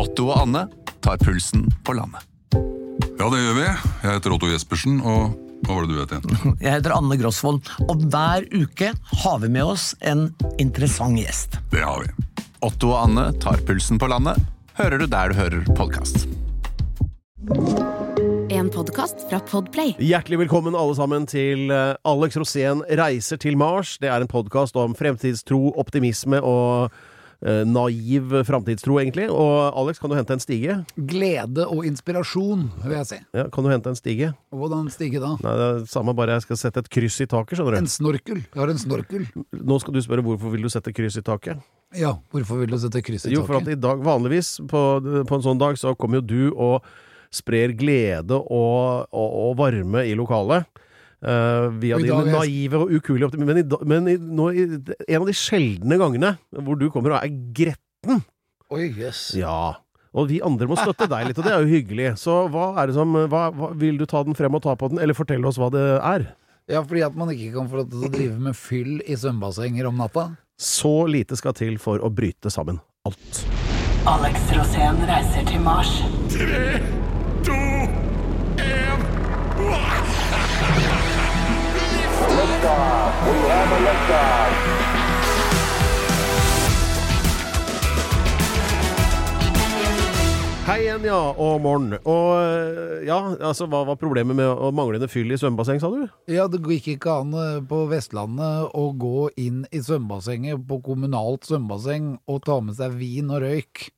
Otto og Anne tar pulsen på landet. Ja, det gjør vi. Jeg heter Otto Jespersen, og hva var det du het igjen? Jeg heter Anne Grosvold, og hver uke har vi med oss en interessant gjest. Det har vi. Otto og Anne tar pulsen på landet, hører du der du hører podkast. En podkast fra Podplay. Hjertelig velkommen alle sammen til eh, Alex Rosén reiser til Mars. Det er en podkast om fremtidstro, optimisme og naiv framtidstro, egentlig. Og Alex, kan du hente en stige? Glede og inspirasjon, vil jeg si. Ja, kan du hente en stige? Hvordan stige da? Nei, det er samme, bare jeg skal sette et kryss i taket, skjønner du. En snorkel. Jeg har en snorkel. Nå skal du spørre hvorfor vil du sette kryss i taket? Ja, hvorfor vil du sette kryss i taket? Jo, for at i dag, vanligvis på, på en sånn dag, så kommer jo du og sprer glede og, og, og varme i lokalet. Eh, via dine naive og ukuelige optimister. Men, i, men i, nå, i, en av de sjeldne gangene hvor du kommer og er gretten Oi, yes. Ja. Og vi andre må støtte deg litt, og det er jo hyggelig. Så hva er det som hva, hva, Vil du ta den frem og ta på den, eller fortelle oss hva det er? Ja, fordi at man ikke kan få lov til å drive med fyll i svømmebassenger om natta. Så lite skal til for å bryte sammen alt. Alex Rosén reiser til Mars. Hei igjen, ja, og morgen. Og øh, ja, altså, hva var problemet med å manglende fyll i svømmebasseng, sa du? Ja, det gikk ikke an eh, på Vestlandet å gå inn i svømmebassenget på kommunalt svømmebasseng og ta med seg vin og røyk.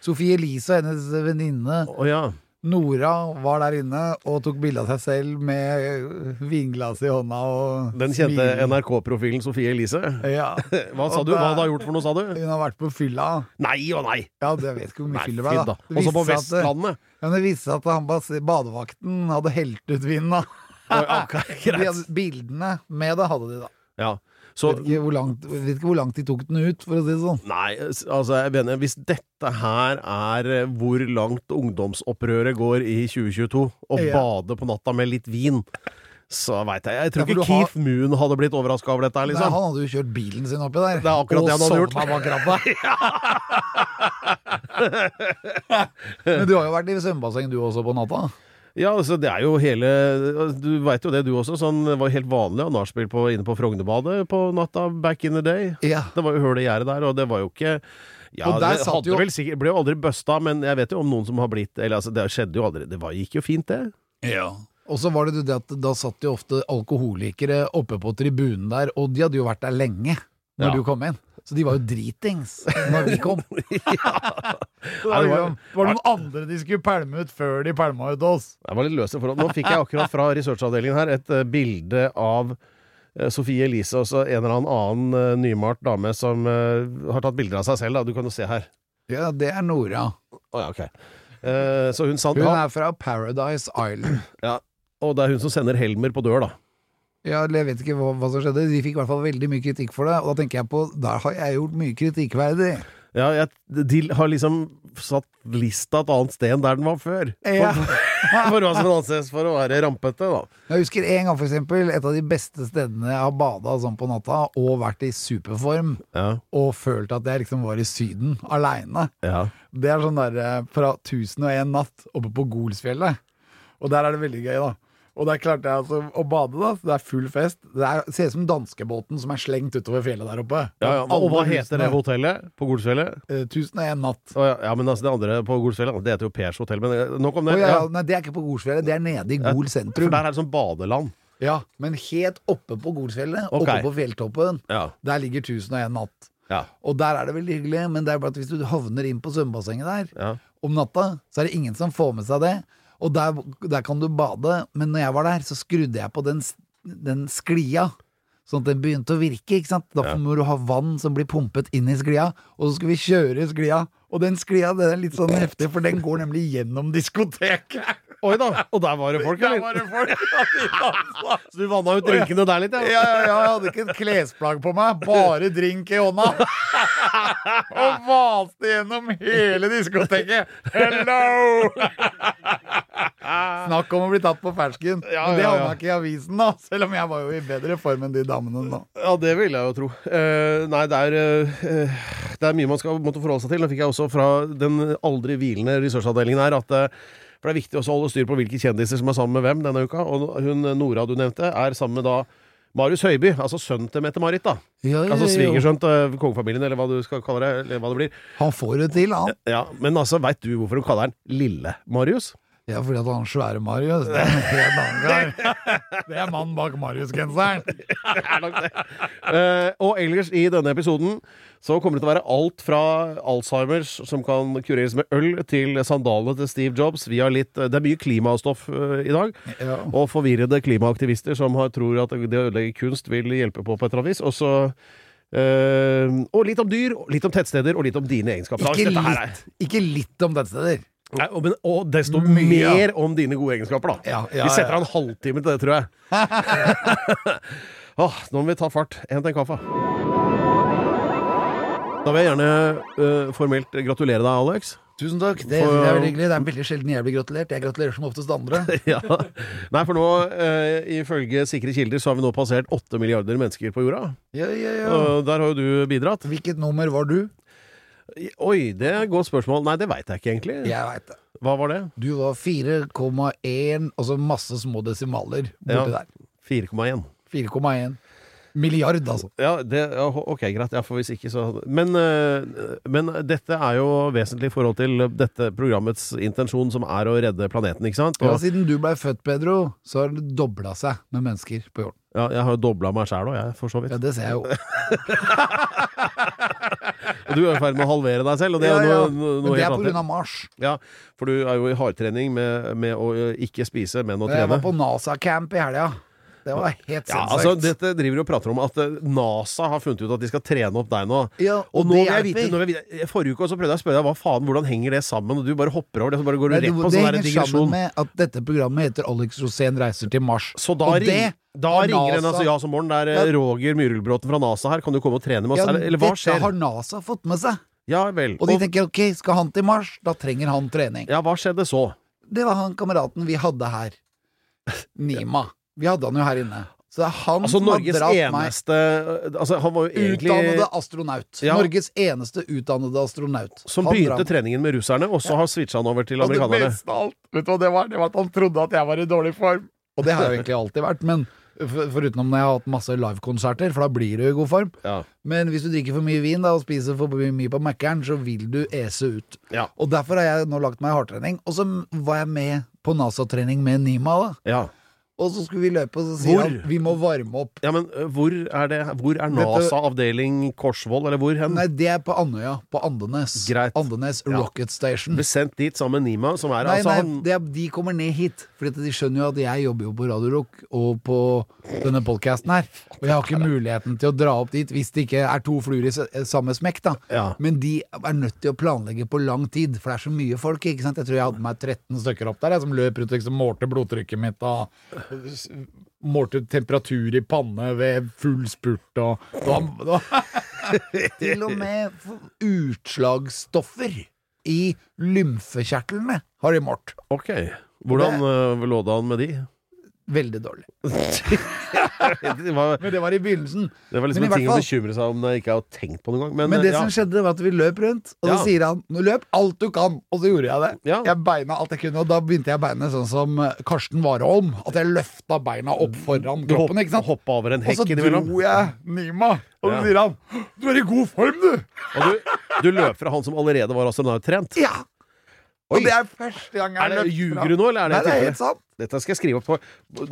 Sofie Elise og hennes venninne oh, ja. Nora var der inne og tok bilde av seg selv med vinglass i hånda og Den kjente. NRK-profilen Sofie Elise. Ja. Hva sa Og du? Hva hadde hun gjort for noe, sa du? Hun har vært på fylla. Nei og nei! Ja, det vet ikke hvor mye fyller fyll det fy da. Også på viste at- Vestlandet. Ja, det viste seg at han badevakten hadde helt ut vinen, da. Oi, ok, De greit. bildene med det hadde de, da. Ja. Så Vet ikke, langt, vet ikke hvor langt de tok den ut, for å si det sånn. Nei, altså, jeg mener, hvis dette her er eh, hvor langt ungdomsopprøret går i 2022, å Ja. bade på natta med litt vin, så veit jeg Jeg tror Ja, ikke Keith har- Moon hadde blitt overraska over dette Liksom. Nei, han hadde jo kjørt bilen sin oppi der. Det er akkurat og det han hadde gjort. bak rattet. Men du har jo vært i svømmebasseng du også på natta? Ja, altså, det er jo hele Du veit jo det, du også. Sånn, det var helt vanlig å nachspiel inne på Frognerbadet på natta back in the day. Ja. Det var jo hull i gjerdet der, og det var jo ikke ja, Og der det satt hadde jo- vel sikkert, ble jo aldri busta, men jeg vet jo om noen som har blitt Eller altså, det skjedde jo aldri. Det var, gikk jo fint, det. Ja. Og så var det det at da satt jo ofte alkoholikere oppe på tribunen der, og de hadde jo vært der lenge når Ja. du kom inn. Så de var jo dritings når vi kom. Ja, var, liksom, det var noen andre de skulle pælme ut før de pælma ut oss. Det var litt løse forhold. Nå fikk jeg akkurat fra researchavdelingen her et eh, bilde av eh, Sofie Elise og så en eller annen eh, nymalt dame som har tatt bilder av seg selv. Da. Du kan jo se her. Ja, det er Nora. Oh, ja, okay. Eh, så hun sa Hun er fra Paradise Island. ja, Og det er hun som sender Helmer på dør, da. Ja, eller jeg vet ikke hva, hva som skjedde. De fikk i hvert fall veldig mye kritikk for det, og da tenker jeg på Der har jeg gjort mye kritikkverdig. Ja, jeg, de har liksom satt lista et annet sted enn der den var før. Ja. For, for hva som anses for å være rampete, da. Jeg husker en gang, for eksempel, et av de beste stedene jeg har bada sånn på natta, og vært i superform, Ja, og følt at jeg liksom var i Syden aleine. ja. Det er sånn derre fra 1001 natt oppe på Golsfjellet. Og der er det veldig gøy, da. Og der klarte jeg altså å bade, da. Det er full fest. Det er, ser ut som danskebåten som er slengt utover fjellet der oppe. ja, ja. Og hva heter det hotellet på Golsfjellet? Eh, 1001 natt. Oh, ja, ja, men altså det andre på Golsfjellet, det heter jo Pers hotell. Men eh, nok om det. Oh, nei, det er ikke på Golsfjellet, det er nede i Gol sentrum. For der er det sånn badeland. Ja, men helt oppe på Golsfjellet, okay. oppe på fjelltoppen, der ligger 1001 natt. Ja. Og der er det veldig hyggelig, men det er bare at hvis du havner inn på svømmebassenget der ja. om natta, så er det ingen som får med seg det. Og der, der kan du bade, men når jeg var der, så skrudde jeg på den, den sklia. Sånn at den begynte å virke. ikke sant? Da Ja. må du ha vann som blir pumpet inn i sklia, og så skal vi kjøre i sklia. Og den sklia den er litt sånn heftig, for den går nemlig gjennom diskoteket. Oi da! Og der var det folk, Der var det folk! Så du vanna ut drinkene der litt, Ja, ja, ja, jeg hadde ikke et klesplagg på meg, bare drink i hånda. Og vaste gjennom hele diskoteket. Hello! Snakk om å bli tatt på fersken. Ja, Men det havna ikke i avisen, da. Selv om jeg var jo i bedre form enn de damene nå. Ja, det vil jeg jo tro. Eh, nei, det er, eh, det er mye man skal måtte forholde seg til. Nå fikk jeg også fra den aldri hvilende ressursavdelingen her at eh, For det er viktig også å holde styr på hvilke kjendiser som er sammen med hvem denne uka. Og hun Nora du nevnte, er sammen med da Marius Høiby, altså sønnen til Mette-Marit. da Ja, ja, Altså ja. svigersønn til kongefamilien, eller hva du skal kalle det. Eller hva det blir. Han får det til, han. Ja, Men altså, veit du hvorfor hun kaller han Lille-Marius? Ja, fordi at han svære Marius. Det er en helt annen kar. Det er mannen bak Marius-genseren. er. Eh, og ellers i denne episoden så kommer det til å være alt fra Alzheimers, som kan kureres med øl, til sandalene til Steve Jobs. Vi har litt, det er mye klimastoff uh, i dag. Ja. Og forvirrede klimaaktivister som har, tror at det å ødelegge kunst vil hjelpe på på et eller annet vis. Og så uh, og litt om dyr, litt om tettsteder, og litt om dine egenskaper. Ikke litt, ikke litt om tettsteder. Nei, og, men, og desto Mye, mer om dine gode egenskaper, da. Ja, ja, vi setter av en halvtime til det, tror jeg. Åh, nå må vi ta fart. Hent en kaffe. Da vil jeg gjerne uh, formelt gratulere deg, Alex. Tusen takk. Det, For- det er veldig hyggelig. Det er veldig sjelden jeg blir gratulert. Jeg gratulerer som oftest andre. ja. Nei, for nå, uh, ifølge sikre kilder, så har vi nå passert åtte milliarder mennesker på jorda. Ja, ja, ja. Og der har jo du bidratt. Hvilket nummer var du? Oi, det er et godt spørsmål. Nei, det veit jeg ikke egentlig. Jeg veit det. Hva var det? Du var 4,1, altså masse små desimaler borti Ja. der. 4,1. 4,1 milliard, altså. Ja, det, ok, greit. Ja, for hvis ikke, så men, eh, men dette er jo vesentlig i forhold til dette programmets intensjon, som er å redde planeten, ikke sant? Ja, siden du blei født, Pedro, så har det dobla seg med mennesker på jorden. ja, jeg har jo dobla meg sjæl òg, jeg, for så vidt. Ja, det ser jeg jo. Og du er i ferd med å halvere deg selv, og det Ja, er ja. noe, noe, noe det er pga. Mars. Ja, for du er jo i hardtrening med, med å ikke spise, men å trene. Jeg var på NASA-camp i helga. Det var helt Ja, altså, dette driver og prater om at eh, NASA har funnet ut at de skal trene opp deg nå. Ja, og og nå vil jeg vite, vil jeg Forrige uke så prøvde jeg å spørre deg hva faen, hvordan henger det sammen, og du bare hopper over det. Så bare går du rett på sånn Det henger sammen med at dette programmet heter Alex Rosén reiser til Mars. Så da, Og ring, det da ringer en altså, ja som morgen. Det er eh, Ja. Roger Myrulbråten fra NASA her. Kan du komme og trene med oss? Ja, eller, eller hva dette skjer? har NASA fått med seg. Ja vel. Og de tenker ok, skal han til Mars, da trenger han trening. ja, hva skjedde så? Det var han kameraten vi hadde her. Nima. Vi hadde han jo her inne. Så det er han Altså som har Norges eneste, meg eneste altså, Han var jo egentlig Utdannede astronaut. Ja. Norges eneste utdannede astronaut. Som Han begynte dratt. treningen med russerne, og så har switcha han over til Og det beste av alt, vet du hva det var? Det var at han trodde at jeg var i dårlig form. Og det har jeg jo egentlig alltid vært, men for- foruten om når jeg har hatt masse livekonserter, for da blir du i god form. Ja. Men hvis du drikker for mye vin da, og spiser for mye på Mækkern, så vil du ese ut. Ja. Og derfor har jeg nå lagt meg i hardtrening. Og så var jeg med på NASA-trening med Nima, da. ja. Og så skulle vi løpe, og så sier Hvor? han vi må varme opp. Ja, men hvor er det Hvor er NASA avdeling Korsvoll, eller hvor hen? Nei, det er på Andøya. På Andenes. Greit. Andenes Ja. Rocket Station. Ble sendt dit sammen med Nima, som er Nei, altså nei, han det de kommer ned hit. For de skjønner jo at jeg jobber jo på Radio Rock og på denne podkasten her. Og jeg har ikke muligheten til å dra opp dit hvis det ikke er to fluer i samme smekk, da. Ja. Men de er nødt til å planlegge på lang tid, for det er så mye folk. ikke sant? Jeg tror jeg hadde med meg 13 stykker opp der, jeg, som løp rundt og liksom målte blodtrykket mitt og målte temperatur i panne ved full spurt og Til og med utslagsstoffer i lymfekjertlene har de målt. Ok. Hvordan det, lå det an med de? Veldig dårlig. Det var, Men det var i begynnelsen. det var liksom en ting å hvert bekymre seg om jeg ikke har tenkt på noen gang. Men, Men det ja. som skjedde, var at vi løp rundt, og så sier han nå løp alt du kan. Og så gjorde jeg det. Ja. Jeg beina alt jeg kunne, og da begynte jeg beinet sånn som eh, Karsten Warholm. At jeg løfta beina opp foran Du kroppen, ikke sant. hoppa over en Og så dro jeg Nima, og så Ja. sier han Du er i god form, du! Og du, du løp fra han som allerede var astronauttrent. Ja! Oi. Og det er første gang jeg Er det fra- Ljuger du nå, eller er det Nei, det er helt sant. Dette skal jeg skrive opp på.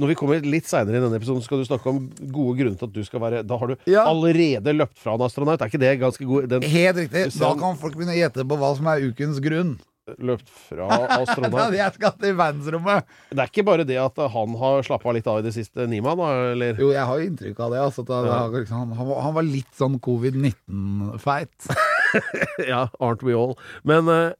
Når vi kommer litt seinere i denne episoden, skal du snakke om gode grunner til at du skal være Da har du Ja. allerede løpt fra en astronaut. Er ikke det ganske god den, Helt riktig. Da kan folk begynne å gjette på hva som er ukens grunn. Løpt fra astronaut? jeg skal til verdensrommet. Det er ikke bare det at han har slappa litt av i det siste, Nima, da, eller? Jo, jeg har jo inntrykk av det. Altså, at det, Ja. liksom, han, han, var- litt sånn covid-19-feit. Ja, aren't we all? Men eh,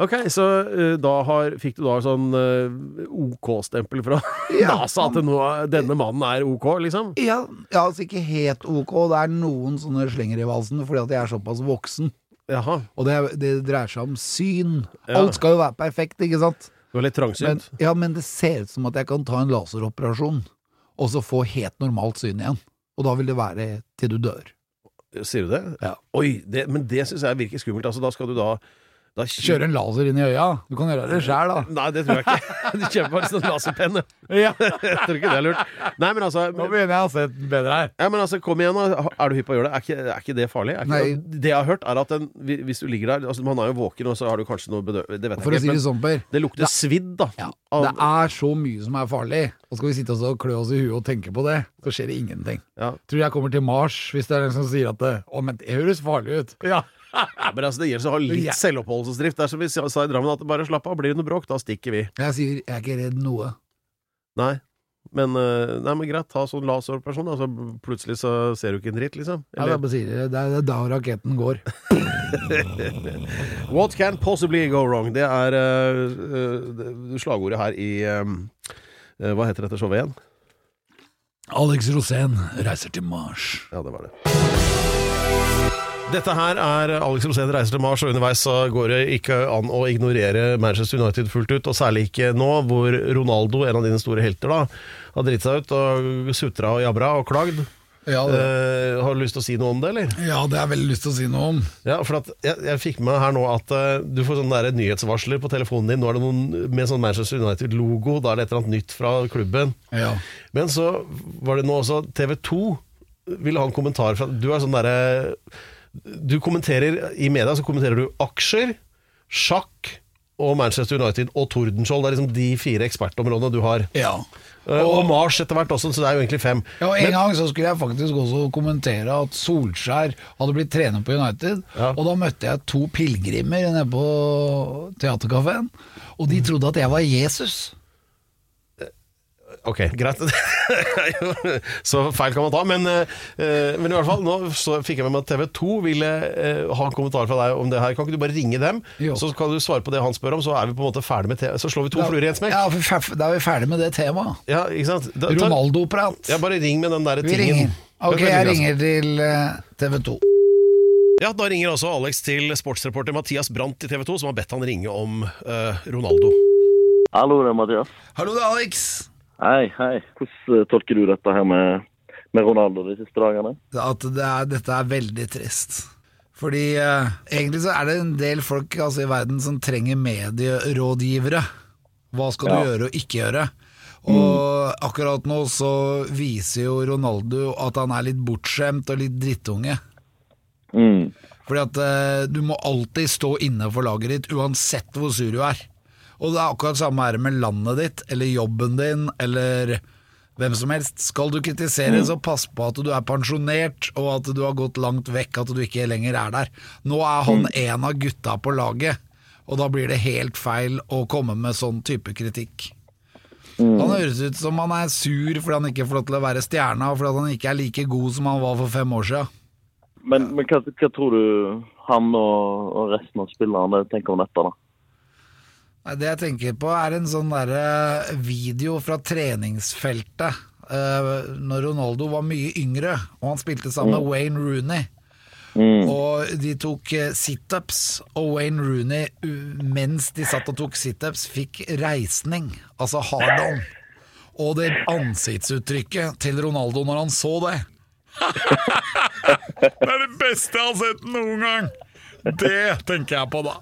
ok, så uh, da har, fikk du da sånn uh, OK-stempel fra Ja, NASA at det nå, denne mannen er OK, liksom? Ja, ja, altså ikke helt ok. Det er noen sånne slenger i valsen fordi at jeg er såpass voksen. Jaha. Og det, det dreier seg om syn. Ja. Alt skal jo være perfekt, ikke sant? Du er litt Men, trangsynt. ja, men det ser ut som at jeg kan ta en laseroperasjon, og så få helt normalt syn igjen. Og da vil det være til du dør. Sier du det? Ja. Oi, det, men det syns jeg virker skummelt. Altså, da skal du da, da Kjøre en laser inn i øya. Du kan gjøre det sjæl, da. Nei, det tror jeg ikke. Du kjøper bare sånn laserpenn. Ja. Jeg tror ikke det er lurt. Nei, men altså Nå begynner jeg å se bedre her. Ja, men altså, Kom igjen, da. Er du hypp på å gjøre det? Er ikke, er ikke det farlig? Ikke, Nei. Det jeg har hørt, er at den, hvis du ligger der altså Man er jo våken, og så har du kanskje noe bedøv... Det vet jeg For å ikke. si det sånn, det lukter svidd, da. Ja, det er så mye som er farlig. Og skal vi sitte oss og klø oss i huet og tenke på det, så skjer det ingenting. Ja. Tror jeg kommer til Mars hvis det er den som sier at det, Å, men det høres farlig ut. Ja. Men altså, Det gjelder å ha litt Ja. selvoppholdelsesdrift. Det er som vi sa i Drammen, at bare slapp av, blir det noe bråk, da stikker vi. Jeg sier jeg er ikke redd noe. Nei. Men, eh, nei, men greit, ta sånn laserperson, da, så plutselig så ser du ikke en dritt, liksom. Ja, det, er det. det er da raketten går. What can possibly go wrong? Det er uh, slagordet her i uh, Hva heter dette showet igjen? Alex Rosén reiser til Mars. Ja, det var det. Dette her er Alex Rosén reiser til Mars, og underveis så går det ikke an å ignorere Manchester United fullt ut, og særlig ikke nå, hvor Ronaldo, en av dine store helter, da, har dritt seg ut og sutra og jabra og klagd. Ja, Eh, har du lyst til å si noe om det, eller? ja, det har jeg veldig lyst til å si noe om. Ja, for at jeg, jeg fikk med her nå at uh, du får sånne der nyhetsvarsler på telefonen din. Nå er det noen med sånn Manchester United-logo, da er det et eller annet nytt fra klubben. Ja. Men så var det nå også TV 2 ville ha en kommentar fra Du er sånn derre Du kommenterer i media så kommenterer du aksjer, sjakk og Manchester United og Tordenskjold. Det er liksom de fire ekspertområdene du har. ja. Og, Og Mars etter hvert også, så det er jo egentlig fem. Ja, og En gang så skulle jeg faktisk også kommentere at Solskjær hadde blitt trener på United. Ja. Og da møtte jeg to pilegrimer nede på teaterkafeen. Og de trodde at jeg var Jesus. Ok, greit. så feil kan man ta. Men, eh, men i hvert fall, nå så fikk jeg med meg at TV 2 ville eh, ha en kommentar fra deg om det her. Kan ikke du bare ringe dem, Jo. så kan du svare på det han spør om, så er vi på en måte ferdig med Så slår vi to fluer i en smekk. Ja, for Da er vi ferdig med det temaet. Ja, ikke sant? Ronaldo-prat. ja, bare ring med den der Vi tingen. ringer. Ok, jeg ringer til eh, TV 2. Ja, Da ringer også Alex til sportsreporter Mathias Brandt i TV 2, som har bedt han ringe om uh, Ronaldo. Hallo, det er Mathias. Hallo, det er Alex. Hei, hei. Hvordan eh, tolker du dette her med, med Ronaldo de siste dagene? At det er, dette er veldig trist. Fordi eh, egentlig så er det en del folk altså, i verden som trenger medierådgivere. Hva skal du Ja. gjøre og ikke gjøre? Og akkurat nå så viser jo Ronaldo at han er litt bortskjemt og litt drittunge. Mm. Fordi at eh, du må alltid stå inne for laget ditt, uansett hvor sur du er. Og det er akkurat samme her med landet ditt, eller jobben din, eller hvem som helst. Skal du kritisere, så pass på at du er pensjonert, og at du har gått langt vekk, at du ikke lenger er der. Nå er han en av gutta på laget, og da blir det helt feil å komme med sånn type kritikk. Han høres ut som han er sur fordi han ikke får lov til å være stjerna, og fordi han ikke er like god som han var for fem år siden. Men, men hva, hva tror du han og, og resten av spillerne tenker om dette, da? Det jeg tenker på er en sånn derre video fra treningsfeltet Uh, Når Ronaldo var mye yngre Og han spilte sammen med Wayne Rooney. Og de tok situps, sit-ups Og Wayne Rooney Mens de satt og tok sit-ups Fikk reisning Altså hard on Og det ansiktsuttrykket til Ronaldo Når han så det. Det er det beste jeg har sett noen gang. Det tenker jeg på da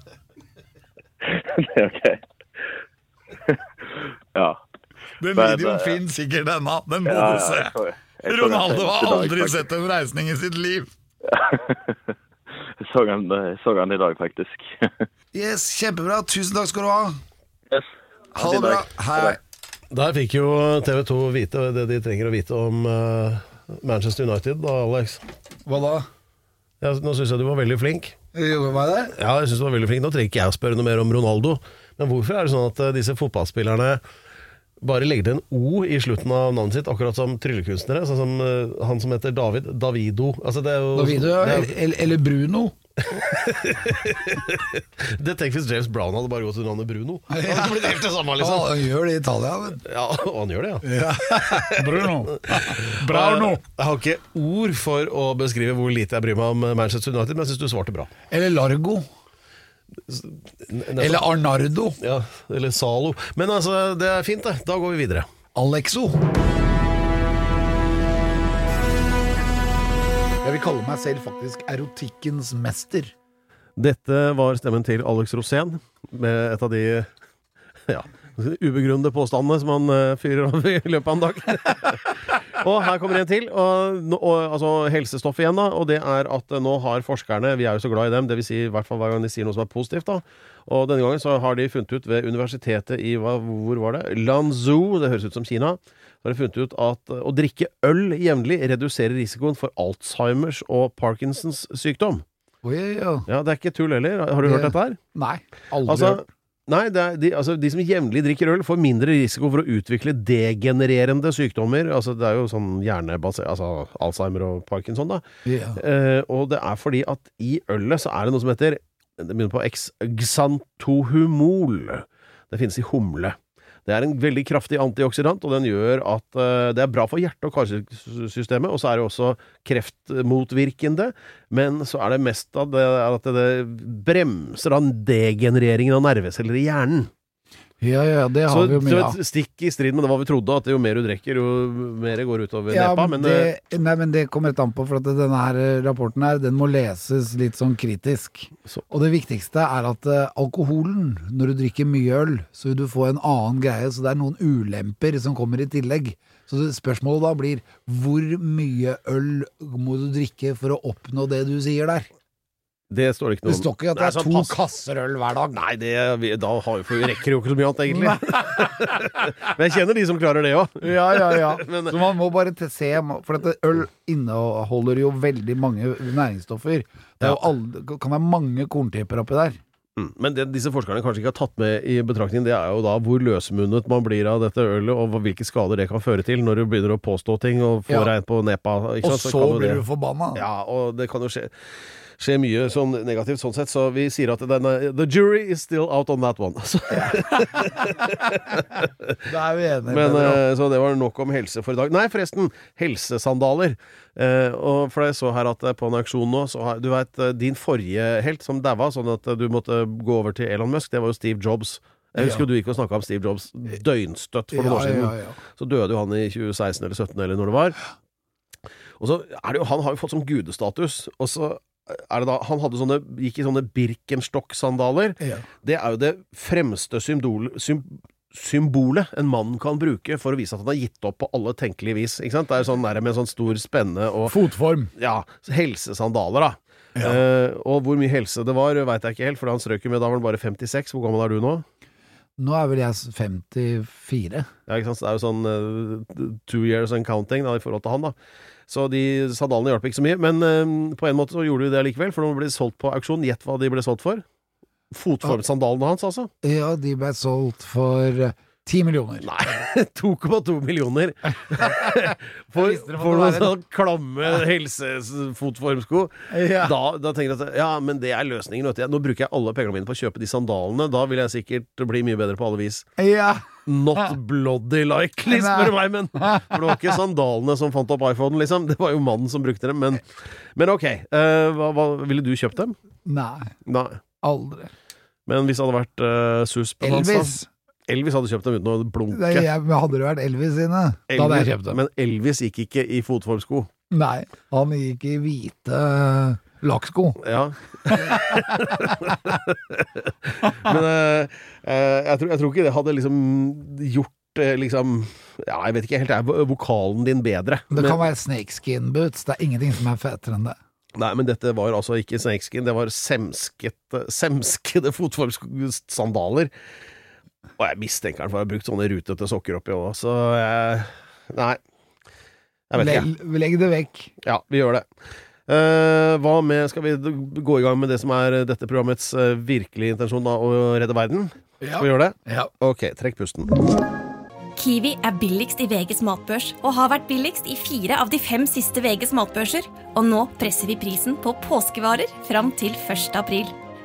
Det er ok. ja. Den videoen eh, finnes sikkert ennå, den må ja, du se. jeg jeg så Ronaldo har dag, aldri sett en reisning i sitt liv. Jeg så han, så han i dag, faktisk. Yes, Kjempebra. Tusen takk skal du ha. yes. Ha det bra. Hei. Der fikk jo TV 2 vite det de trenger å vite om eh, Manchester United, da, Alex. Hva da? Ja, nå syns jeg du var veldig flink. Det? Ja, jeg synes du var veldig flink. Nå trenger ikke jeg å spørre noe mer om Ronaldo. Men hvorfor er det sånn at eh, disse fotballspillerne bare legger til en O i slutten av navnet sitt, akkurat som tryllekunstnere? Sånn som eh, han som heter David. Davido. Altså, det jo Davido, ja. det, er, eller Bruno. det Tenk hvis James Brown hadde bare gått til navnet Bruno. Han hadde blitt helt det samme, Ja, liksom. han gjør det i Italia. Men. Ja, og han gjør det, ja. Bruno. Brauno. Jeg har ikke ord for å beskrive hvor lite jeg bryr meg om Manchester United, men jeg syns du svarte bra. Eller Largo. Eller Arnardo. Ja, eller Zalo. Men altså, det er fint, det. Da går vi videre. Alexo. Vil kalle meg selv faktisk erotikkens mester. Dette var stemmen til Alex Rosén, med et av de ja, ubegrunnede påstandene som han eh, fyrer av i løpet av en dag. og her kommer en til. Og, og, altså helsestoff igjen, da. Og det er at eh, nå har forskerne Vi er jo så glad i dem, dvs. Si, i hver gang de sier noe som er positivt. da Og denne gangen så har de funnet ut ved universitetet i hva, Hvor var det? Lanzhou, det høres ut som Kina. Så har de funnet ut at eh, å drikke øl jevnlig reduserer risikoen for Alzheimers og Parkinsons sykdom. Oi, ja. Ja, Det er ikke tull heller. Har du hørt dette her? Nei, aldri Altså, hørt. nei, det er, de, altså, de som jevnlig drikker øl, får mindre risiko for å utvikle degenererende sykdommer. Altså, det er jo sånn hjernebasert Altså Alzheimer og Parkinson, da. Ja. Eh, og det er fordi at i ølet så er det noe som heter Det begynner på X, Xantohumol. Det finnes i humle. Det er en veldig kraftig antioksidant, og den gjør at eh, det er bra for hjerte- og karsystemet. Og så er det også kreftmotvirkende, men så er det mest av det at det bremser av degenereringen av nerveceller i hjernen. Ja, ja, det har Så vi jo mye av. stikk i strid med det hva vi trodde, at jo mer du drikker, jo mer det går utover Ja, nepa. men Men eh, det, nei, men det kommer helt an på, for at denne her eh, rapporten her, den må leses litt sånn kritisk. Så- Og det viktigste er at uh, alkoholen, når du drikker mye øl, så vil du få en annen greie, så det er noen ulemper som kommer i tillegg. Så spørsmålet da blir, hvor mye øl må du drikke for å oppnå det du sier der? Det står det ikke noe Det står ikke at det er sånn to pass- kasser øl hver dag. Nei, det, vi, da har vi, for vi rekker jo ikke så mye annet, egentlig. Men jeg kjenner de som klarer det òg. Ja, ja, ja. Men- så man må bare te- se, for dette øl inneholder jo veldig mange næringsstoffer. Det er jo alle, kan være mange korntyper oppi der. Mm. Men det disse forskerne kanskje ikke har tatt med i betraktning, det er jo da hvor løsmunnet man blir av dette ølet, og hva- hvilke skader det kan føre til når du begynner å påstå ting og får Ja. deg en på nepa. Ikke Og sant? så, kan jo blir det- du forbanna. Ja, og det kan jo skje, skje mye sånn negativt sånn sett, så vi sier at denne The jury is still out on that one. Så, Da er vi enige. men, Pedro. eh, så det var nok om helse for i dag. Nei, forresten, helsesandaler. Eh, og for jeg så her at eh, på en auksjon nå, så har du veit din forrige helt som daua, sånn at eh, du måtte gå over til Elon Musk, det var jo Steve Jobs. Jeg husker Ja. du gikk og snakka om Steve Jobs døgnstøtt for noen Ja, år siden. ja. Så døde jo han i 2016 eller 2017 eller når det var. Og så er det jo, Han har jo fått sånn gudestatus. Og så er det da Han hadde sånne, gikk i sånne Birkenstock-sandaler. Ja. Det er jo det fremste symbol, sym, symbolet en mann kan bruke for å vise at han har gitt opp på alle tenkelige vis. Ikke sant? Det er sånn der med sånn stor spenne og Fotform. ja, helsesandaler, da. Eh, og hvor mye helse det var, veit jeg ikke helt, for han strøk jo med da var han bare 56. Hvor gammel er du nå? Nå er vel jeg 54. Ja, ikke sant? Så det er jo sånn uh, two years and counting da, i forhold til han, da. Så de sandalene hjalp ikke så mye. Men eh, på en måte så gjorde de det likevel, for de ble solgt på auksjon. Gjett hva de ble solgt for? Fotformsandalene hans, altså. Ja, de ble solgt for 10 millioner. Nei, 2,2 millioner for, for noen sånn klamme helsefotformsko. Ja. Da, da tenker jeg at ja, men det er løsningen. Vet du. Nå bruker jeg alle pengene mine på å kjøpe de sandalene. Da vil jeg sikkert bli mye bedre på alle vis. Ja. Not bloody likely, spør du meg, men For det var ikke sandalene som fant opp iPhonen, liksom. Det var jo mannen som brukte dem. Men, men ok. Uh, hva, hva, ville du kjøpt dem? Nei, Nei. aldri. Men hvis det hadde vært uh, suspen hans, da? Elvis. Elvis hadde kjøpt dem uten å blunke. Det, jeg, men hadde det vært Elvis sine, da hadde jeg kjøpt dem. Men Elvis gikk ikke i fotformsko. Nei, han gikk i hvite eh, lakksko. Ja. Men eh, eh, jeg, tror, jeg tror ikke det hadde liksom gjort eh, liksom Ja, jeg vet ikke helt, er vokalen din bedre? Det Men- kan være snakeskin boots. Det er ingenting som er fetere enn det. Nei, men dette var altså ikke snakeskin, det var semskete, semskede fotformsandaler. Og jeg mistenker han for å ha brukt sånne rutete sokker oppi òg, så jeg Nei. Jeg vet ikke. Legg, det vekk. Ja, vi gjør det. Uh, hva med Skal vi gå i gang med det som er dette programmets uh, virkelige intensjon, da, å redde verden? Skal vi gjøre det? Ja. Ok, trekk pusten. Kiwi er billigst i VGs matbørs og har vært billigst i fire av de fem siste VGs matbørser. Og nå presser vi prisen på påskevarer fram til 1. april.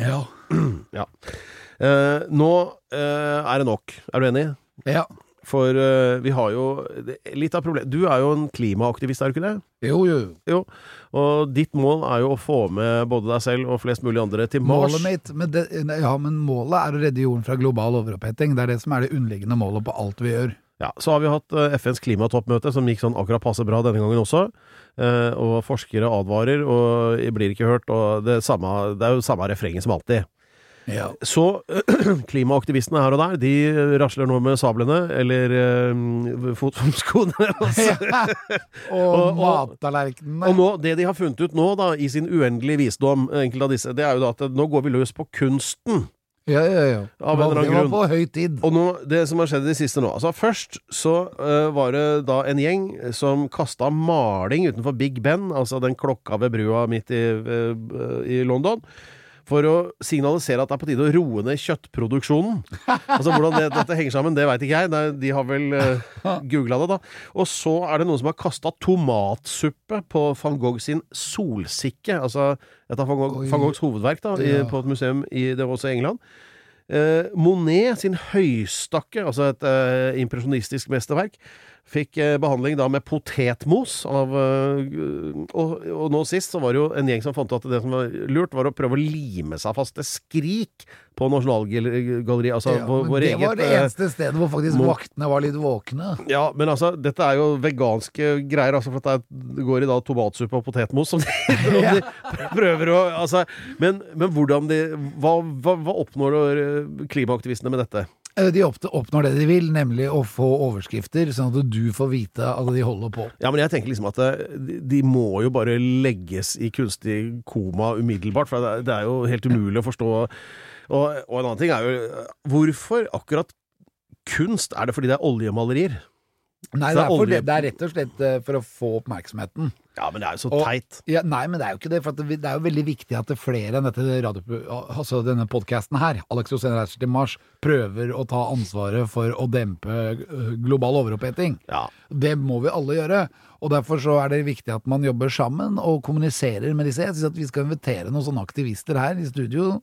Ja. Ja. Eh, nå eh, er det nok. Er du enig? ja. For eh, vi har jo litt av problemet Du er jo en klimaaktivist, er du ikke det? Jo, jo. Jo. Og ditt mål er jo å få med både deg selv og flest mulig andre til Mars. Målet mitt men det, Ja, men målet er å redde jorden fra global overoppheting. Det er det som er det underliggende målet på alt vi gjør. Ja, Så har vi hatt eh, FNs klimatoppmøte, som gikk sånn akkurat passe bra denne gangen også. Eh, og forskere advarer, og jeg blir ikke hørt. Og det, samme, det er jo samme refrenget som alltid. Ja. Så klimaaktivistene her og der, de rasler nå med sablene, eller uh, fotformskoene. altså. Og, Og- og- mattallerkenene. Og nå, det de har funnet ut nå, da, i sin uendelige visdom, enkelte av disse, det er jo da at nå går vi løs på kunsten. Ja, ja, ja. Av en eller annen grunn. på høy tid. Og nå, det som har skjedd i det siste nå altså Først så uh, var det da en gjeng som kasta maling utenfor Big Ben, altså den klokka ved brua midt i, uh, i London, for å signalisere at det er på tide å roe ned kjøttproduksjonen. Altså Hvordan det, dette henger sammen, det veit ikke jeg. De har vel uh, googla det, da. Og så er det noen som har kasta tomatsuppe på van Gogh sin solsikke. Altså et av van, Gogh, van Goghs hovedverk da, i, Ja. på et museum i det også England. Eh, Monet sin høystakke, altså et eh, impresjonistisk mesterverk, fikk eh, behandling da med potetmos av eh, og, og nå sist så var det jo en gjeng som fant ut at det som var lurt, var å prøve å lime seg fast til Skrik på Nasjonalgalleriet. Altså Ja, vår, det eget var det eh, eneste stedet hvor faktisk må- vaktene var litt våkne. ja, men altså, dette er jo veganske greier, altså, for det går i da tomatsuppe og potetmos som de, de prøver å altså, men, men hvordan de hva, hva, hva oppnår klimaaktivistene med dette? Eh, De oppnår det de vil, nemlig å få overskrifter, sånn at du får vite at de holder på. Ja, men jeg tenker liksom at eh, de, må jo bare legges i kunstig koma umiddelbart, for det er, jo helt umulig å forstå. Og, og en annen ting er jo eh, Hvorfor akkurat kunst? Er det fordi det er oljemalerier? Nei, det er, for det, det er rett og slett for å få oppmerksomheten. Ja, men det er jo så Og- teit. Ja, nei, men det er jo ikke det. For det, det er jo veldig viktig at det flere enn dette radio, altså denne podkasten her, Alex Rosén reiser til Mars, prøver å ta ansvaret for å dempe global overoppheting. Ja. Det må vi alle gjøre. Og derfor så er det viktig at man jobber sammen og kommuniserer med disse. Jeg syns vi skal invitere noen sånne aktivister her i studio.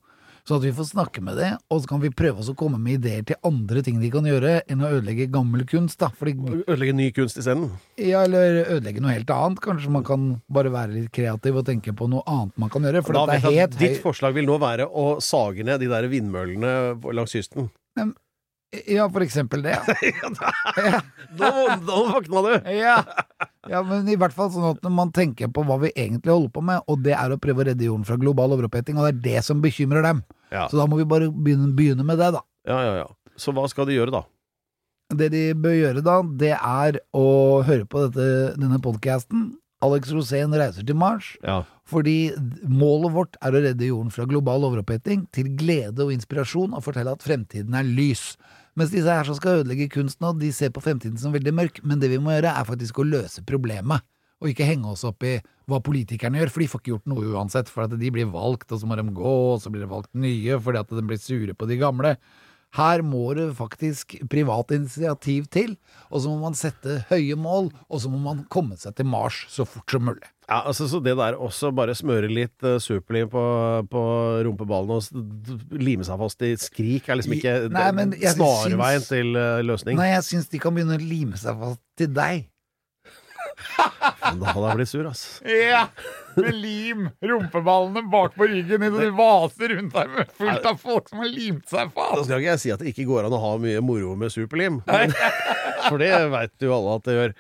Sånn at vi får snakke med det, og så kan vi prøve oss å komme med ideer til andre ting de kan gjøre enn å ødelegge gammel kunst. da Fordi Ødelegge ny kunst isteden. ja, eller ødelegge noe helt annet. Kanskje man kan bare være litt kreativ og tenke på noe annet man kan gjøre. For Da dette er helt ditt forslag vil nå være å sage ned de der vindmøllene langs kysten. Ja, for eksempel det. Ja. Nå, nå våkna du! Ja. ja, men i hvert fall sånn at man tenker på hva vi egentlig holder på med, og det er å prøve å redde jorden fra global overoppheting, og det er det som bekymrer dem. Ja. Så da må vi bare begynne, begynne med det, da. ja, ja, ja. Så hva skal de gjøre, da? Det de bør gjøre da, det er å høre på dette, denne podkasten. Alex Rosén reiser til Mars. Ja. Fordi målet vårt er å redde jorden fra global overoppheting, til glede og inspirasjon, og fortelle at fremtiden er lys. Mens disse her som skal ødelegge kunsten, og de ser på fremtiden som veldig mørk. Men det vi må gjøre, er faktisk å løse problemet. Og ikke henge oss opp i hva politikerne gjør, for de får ikke gjort noe uansett. For at de blir valgt, og så må de gå, og så blir det valgt nye fordi at de blir sure på de gamle. Her må det faktisk privat initiativ til, og så må man sette høye mål, og så må man komme seg til Mars så fort som mulig. Ja, altså Så det der også bare smøre litt uh, superlim på, på rumpeballene og lime seg fast i skrik, er liksom ikke snarveien til uh, løsning. Nei, jeg syns de kan begynne å lime seg fast til deg. Men Da hadde jeg blitt sur, ass. Ja, med lim rumpeballene bak på ryggen idet du vaser rundt der med fullt av folk som har limt seg Da skal ikke jeg si at det ikke går an å ha mye moro med superlim, men, for det veit jo alle at det gjør.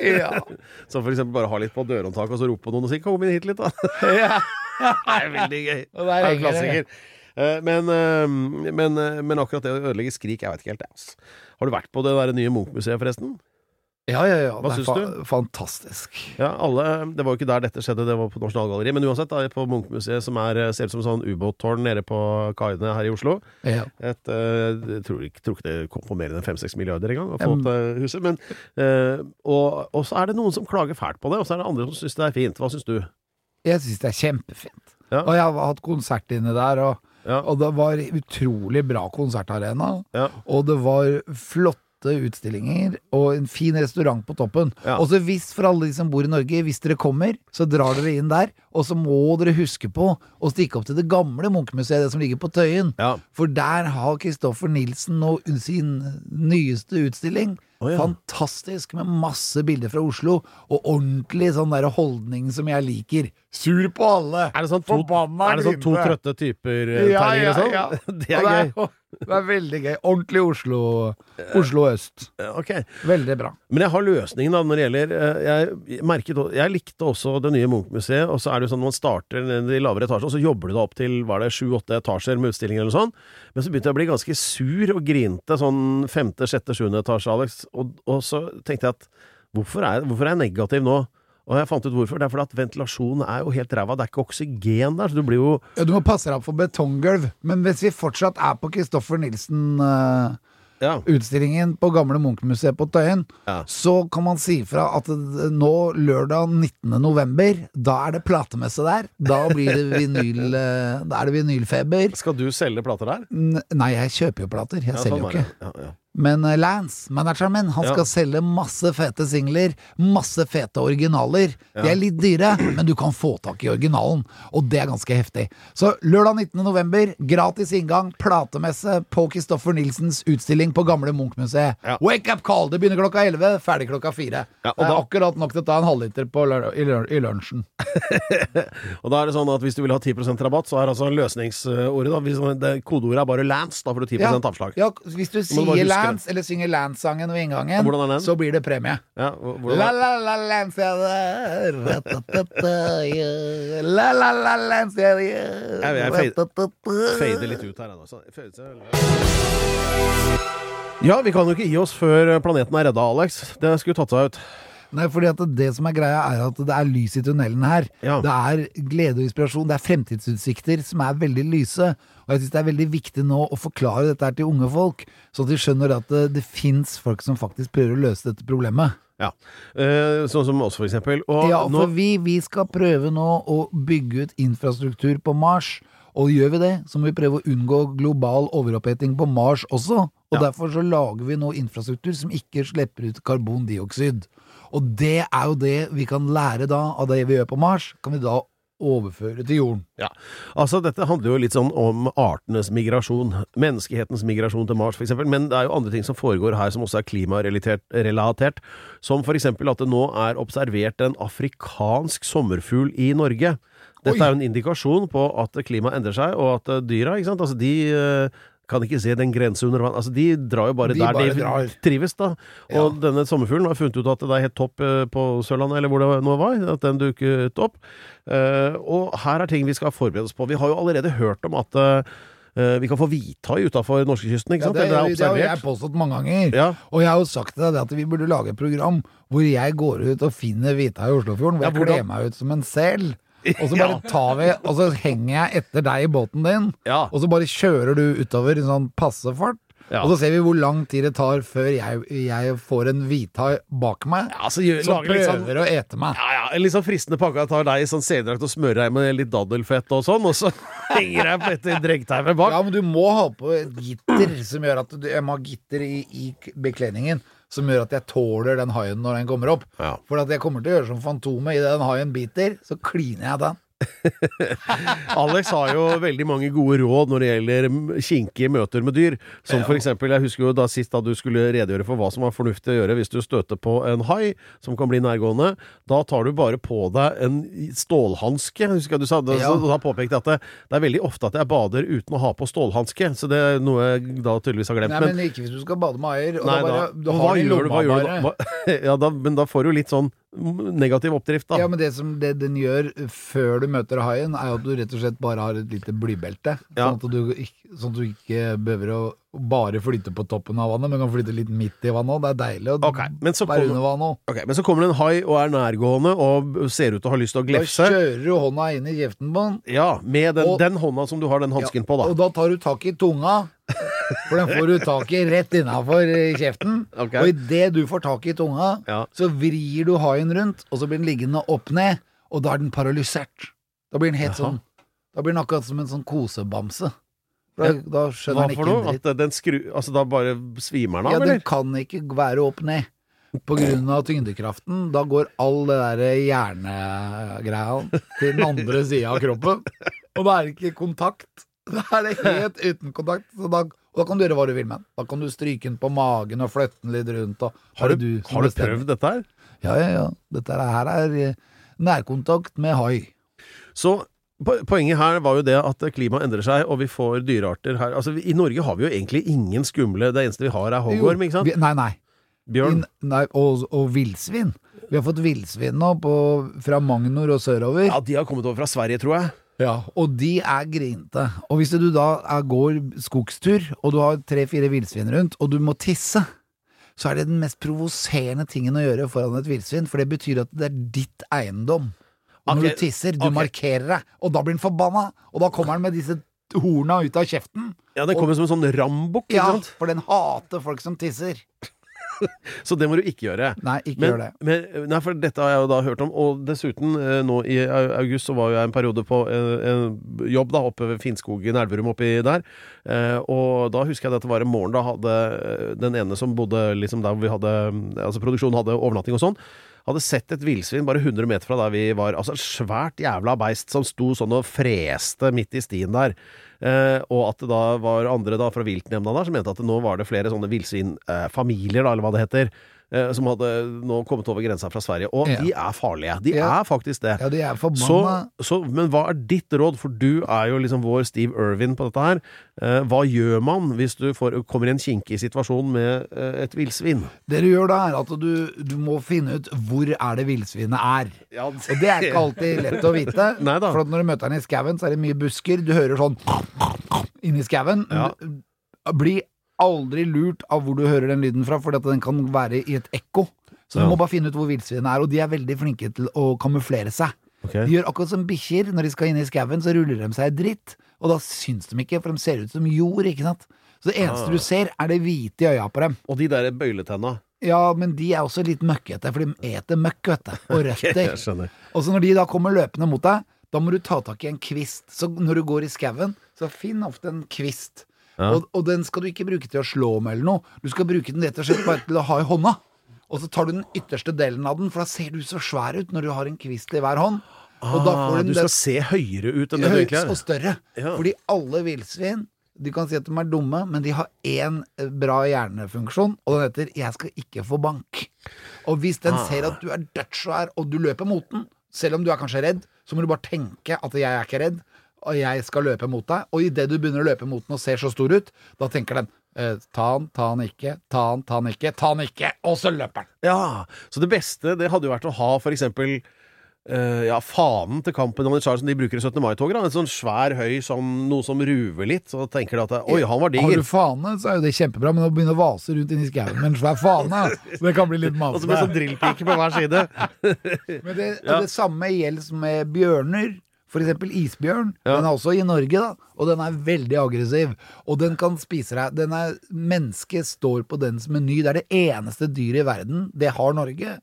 Ja. For eksempel bare ha litt på dørhåndtaket og så rope på noen og si 'kom inn hit litt', da. Ja. Det er veldig gøy. Det er en klassiker. Eh, Men, eh, men, eh, men akkurat det å ødelegge skrik, jeg vet ikke helt, ass. Har du vært på det der nye Munch-museet, forresten? Ja, ja, ja. Hva det er fa du? fantastisk. Ja, alle, Det var jo ikke der dette skjedde, det var på Nasjonalgalleriet. Men uansett, da, på Munch-museet, som er, ser ut som sånn ubåttårn nede på kaiene her i Oslo. Ja. Et, uh, jeg tror ikke, tror ikke det kom på mer enn fem-seks milliarder engang å få opp det huset. Men, uh, og, og så er det noen som klager fælt på det, og så er det andre som syns det er fint. Hva syns du? Jeg syns det er kjempefint. Ja. Og jeg har hatt konsert inne der, og, Ja. og det var utrolig bra konsertarena. Ja. Og det var flotte utstillinger og en fin restaurant på toppen. Ja. Og så hvis, for alle de som bor i Norge, hvis dere kommer, så drar dere inn der. Og så må dere huske på å stikke opp til det gamle Munchmuseet, det som ligger på Tøyen. Ja. For der har Kristoffer Nilsen nå sin nyeste utstilling. Oh, ja. Fantastisk, med masse bilder fra Oslo, og ordentlig sånn der holdning som jeg liker. Sur på alle! Er det sånn to, er det sånn to trøtte typer-tegninger og sånn? Det er gøy. Det er, det er veldig gøy. Ordentlig Oslo, Oslo øst. Okay. Veldig bra. Men jeg har løsningen da når det gjelder eh, Jeg, merket, jeg likte også det nye Munch-museet, og så er det jo sånn man starter ned i lavere etasjene, og så jobber du deg opp til var det sju-åtte etasjer med utstillinger eller sånt. Men så begynte jeg å bli ganske sur og grinte sånn femte, sjette, sjuende etasje, Alex. Og, og så tenkte jeg at hvorfor er, hvorfor er jeg negativ nå? Og jeg fant ut hvorfor. Det er fordi at ventilasjonen er jo helt ræva. Det er ikke oksygen der, så du blir jo Ja, du må passe deg for betonggulv. Men hvis vi fortsatt er på Kristoffer Nilsen-utstillingen Ja. på gamle Munch-museet på Tøyen, Ja. så kan man si fra at nå lørdag 19. november, da er det platemesse der. Da blir det vinyl eh, Da er det vinylfeber. Skal du selge plater der? N- Nei, jeg kjøper jo plater. Jeg Ja, selger jo sånn er ikke. Ja, ja. Men eh, Lance, manageren min, han Ja. skal selge masse fete singler, masse fete originaler. De er litt dyre, men du kan få tak i originalen, og det er ganske heftig. Så lørdag 19. november, gratis inngang, platemesse på Kristoffer Nilsens utstilling på Gamle Munch-museet. Ja. Wake up call! Det begynner klokka 11, ferdig klokka 4. Ja, og det er da- akkurat nok til å ta en halvliter i, lør i lunsjen. Og da er det sånn at hvis du vil ha 10% rabatt, så er altså løsningsordet da, Kodeordet er bare Lance, da får du 10 avslag. ja, hvis du sier huske Lance, eller synger Lance-sangen ved inngangen, ja, er den? så blir det premie. Ja, hvor- hvordan La er- la la Lance er der Ra-ta-ta-ta, yeah. La la la Lance Jeg- fader litt ut her ennå. så- Ja, vi kan jo ikke gi oss før planeten er redda, Alex. Det skulle tatt seg ut. Nei, fordi at det som er greia er at det er lys i tunnelen her. Ja. Det er glede og inspirasjon, det er fremtidsutsikter som er veldig lyse. Og jeg syns det er veldig viktig nå å forklare dette her til unge folk, så de skjønner at det, det fins folk som faktisk prøver å løse dette problemet. Ja. Eh, sånn som oss, for eksempel. Og Ja, nå, for vi, vi skal prøve nå å bygge ut infrastruktur på Mars. Og gjør vi det, så må vi prøve å unngå global overoppheting på Mars også. Og Ja. derfor så lager vi nå infrastruktur som ikke slipper ut karbondioksid. Og det er jo det vi kan lære da av det vi gjør på Mars, kan vi da overføre til jorden. ja. Altså, dette handler jo litt sånn om artenes migrasjon. Menneskehetens migrasjon til Mars, eksempel. Men det er jo andre ting som foregår her som også er klimarelatert. Som eksempel at det nå er observert en afrikansk sommerfugl i Norge. Dette Oi. er jo en indikasjon på at klimaet endrer seg, og at eh, dyra, ikke sant, altså de eh, kan ikke se den grense under vann. Altså, de drar jo bare De der bare de drar. trives, da. Og denne sommerfuglen har funnet ut at det er helt topp eh, på Sørlandet, eller hvor det nå var, at den dukket opp. Uh, og her er ting vi skal forberede oss på. Vi har jo allerede hørt om at uh, vi kan få hvithai utafor norskekysten, ikke Ja, sant? det, eller det er det har jeg påstått mange ganger. Ja. Og jeg har jo sagt til deg at vi burde lage et program hvor jeg går ut og finner hvithai i Oslofjorden, hvor Ja, jeg kler meg ut som en sel. Og så bare tar vi Og så henger jeg etter deg i båten din, Ja. og så bare kjører du utover i sånn passe fart. Ja. Og så ser vi hvor lang tid det tar før jeg, jeg får en hvithai bak meg Ja, så gjør- som lager litt sånn- prøver å ete meg. Ja, ja, en litt sånn fristende pakke. Jeg tar deg i sånn sededrakt og smører deg med litt daddelfett og sånn, og så henger jeg på etter dregtauet bak. Ja, men du må ha på et gitter som gjør at du, Jeg må ha gitter i, i bekledningen som gjør at jeg tåler den haien når den kommer opp. Ja. For at jeg kommer til å gjøre som Fantomet. Idet den haien biter, så kliner jeg den. Alex har jo veldig mange gode råd når det gjelder kinkige møter med dyr. Som for eksempel, jeg husker jo da sist da du skulle redegjøre for hva som var fornuftig å gjøre hvis du støter på en hai som kan bli nærgående. Da tar du bare på deg en stålhanske. Husker jeg du sa det, Ja. da påpekte jeg at det, det er veldig ofte at jeg bader uten å ha på stålhanske. Så det er noe jeg da tydeligvis har glemt. Nei, men ikke hvis du skal bade med haier. Hva? Hva gjør du da? Ja, da? Men da får du litt sånn negativ oppdrift, da. Ja, men det som det den gjør før du møter haien, er jo at du rett og slett bare har et lite blybelte. Ja. Sånn, at du, sånn at du ikke behøver å bare flyte på toppen av vannet, men kan flyte litt midt i vannet òg. Det er deilig å okay, være under vannet òg. Okay, Men så kommer det en hai og er nærgående og ser ut til å ha lyst til å Da kjører du hånda inn i kjeften på den, Ja, med den, Og- den hånda som du har den hansken på, da. og da tar du tak i tunga. For den får du tak i rett innafor kjeften. Okay. Og idet du får tak i tunga, Ja. så vrir du haien rundt, og så blir den liggende opp ned, og da er den paralysert. Da blir den helt Jaha. sånn Da blir den akkurat som en sånn kosebamse. Da, da skjønner han ikke en dritt. At den skru... Altså, da bare svimer den av, Ja, den eller? kan ikke være opp ned. På grunn av tyngdekraften. Da går all det der hjernegreia til den andre sida av kroppen. Og da er det ikke kontakt. Da er det helt uten kontakt. Så da, og da kan du gjøre hva du vil med den. Da kan du stryke den på magen og flytte den litt rundt. Og, Har du, du, har du prøvd dette her? Ja, ja, ja. Dette her er eh, nærkontakt med hai. Så Poenget her var jo det at klimaet endrer seg, og vi får dyrearter her. Altså, I Norge har vi jo egentlig ingen skumle Det eneste vi har, er hoggorm, ikke sant? vi, nei, nei. Bjørn. I- nei og, og villsvin. Vi har fått villsvin nå på, fra Magnor og sørover. Ja, de har kommet over fra Sverige, tror jeg. Ja, og de er grinte. Og hvis du da er, går skogstur, og du har tre-fire villsvin rundt, og du må tisse, så er det den mest provoserende tingen å gjøre foran et villsvin, for det betyr at det er ditt eiendom. Og når du tisser, du okay. markerer deg, og da blir den forbanna, og da kommer den med disse horna ut av kjeften. Ja, Det kommer som en sånn rambukk, Ja, sant? for den hater folk som tisser. Så det må du ikke gjøre. Nei, ikke Men, gjør det. men, nei, for dette har jeg jo da hørt om, og dessuten, eh, nå i august så var jo jeg en periode på en, en jobb da, oppe ved Finnskogen, Elverum oppi der, eh, og da husker jeg at det var en morgen da hadde eh, den ene som bodde liksom der hvor vi hadde, altså produksjonen hadde overnatting og sånn, hadde sett et villsvin bare 100 meter fra der vi var, altså et svært jævla beist som sto sånn og freste midt i stien der. Eh, og at det da var andre da fra viltnemnda der som mente at nå var det flere sånne villsvinfamilier, da, eller hva det heter, eh, som hadde nå kommet over grensa fra Sverige. Og Ja. de er farlige. De Ja. er faktisk det. Ja, de er Så, forbanna. så, men hva er ditt råd, for du er jo liksom vår Steve Irwin på dette her. Eh, hva gjør man hvis du får, kommer i en kinkig situasjon med eh, et villsvin? Det du gjør da, er at du, du må finne ut hvor er det villsvinet er. Og det er ikke alltid lett å vite. For når du møter den i skauen, så er det mye busker. Du hører sånn inni skauen. Ja. Bli aldri lurt av hvor du hører den lyden fra, for den kan være i et ekko. Så du Ja. må bare finne ut hvor villsvinene er, og de er veldig flinke til å kamuflere seg. Okay. De gjør akkurat som bikkjer. Når de skal inn i skauen, så ruller de seg i dritt. Og da syns de ikke, for de ser ut som jord, ikke sant. Så det eneste Ah. du ser, er det hvite i øya på dem. Og de der bøyletenna. Ja, men de er også litt møkkete, for de eter møkk, vet du. Og røtter. okay. Og så når de da kommer løpende mot deg, da må du ta tak i en kvist. Så når du går i skauen, så finn ofte en kvist. Ja. Og, og den skal du ikke bruke til å slå med eller noe. Du skal bruke den rett og slett bare til å ha i hånda. Og så tar du den ytterste delen av den, for da ser du så svær ut når du har en kvist i hver hånd. Og da får Ah, du den- skal se høyere ut enn det du egentlig er. og større. Ja. Fordi alle villsvin Du kan si at de er dumme, men de har én bra hjernefunksjon, og den heter 'jeg skal ikke få bank'. Og hvis den Ah. ser at du er dødssvær, og du løper mot den, selv om du er kanskje redd, så må du bare tenke at 'jeg er ikke redd', og jeg skal løpe mot deg. Og idet du begynner å løpe mot den og ser så stor ut, da tenker den eh, 'ta han, ta han ikke, ta han, ta han ikke, ta han ikke', og så løper den. Ja, så det beste det hadde jo vært å ha for eksempel eh, ja, fanen til Kampen on the Charge som de bruker i 17. mai-toget. En sånn svær høy som noe som ruver litt. Så tenker de at oi, han var Har du fane, så er jo det kjempebra, men å begynne å vase rundt inni skauen med en svær fane, det kan bli litt Og så med sånn masete. drillpike på hver side. Men det, Ja. det samme gjelder med bjørner. Eksempel isbjørn. Ja. Den er også i Norge, da. Og den er veldig aggressiv. Og den kan spise deg. Den er, mennesket står på dens meny. Det er det eneste dyret i verden. Det har Norge.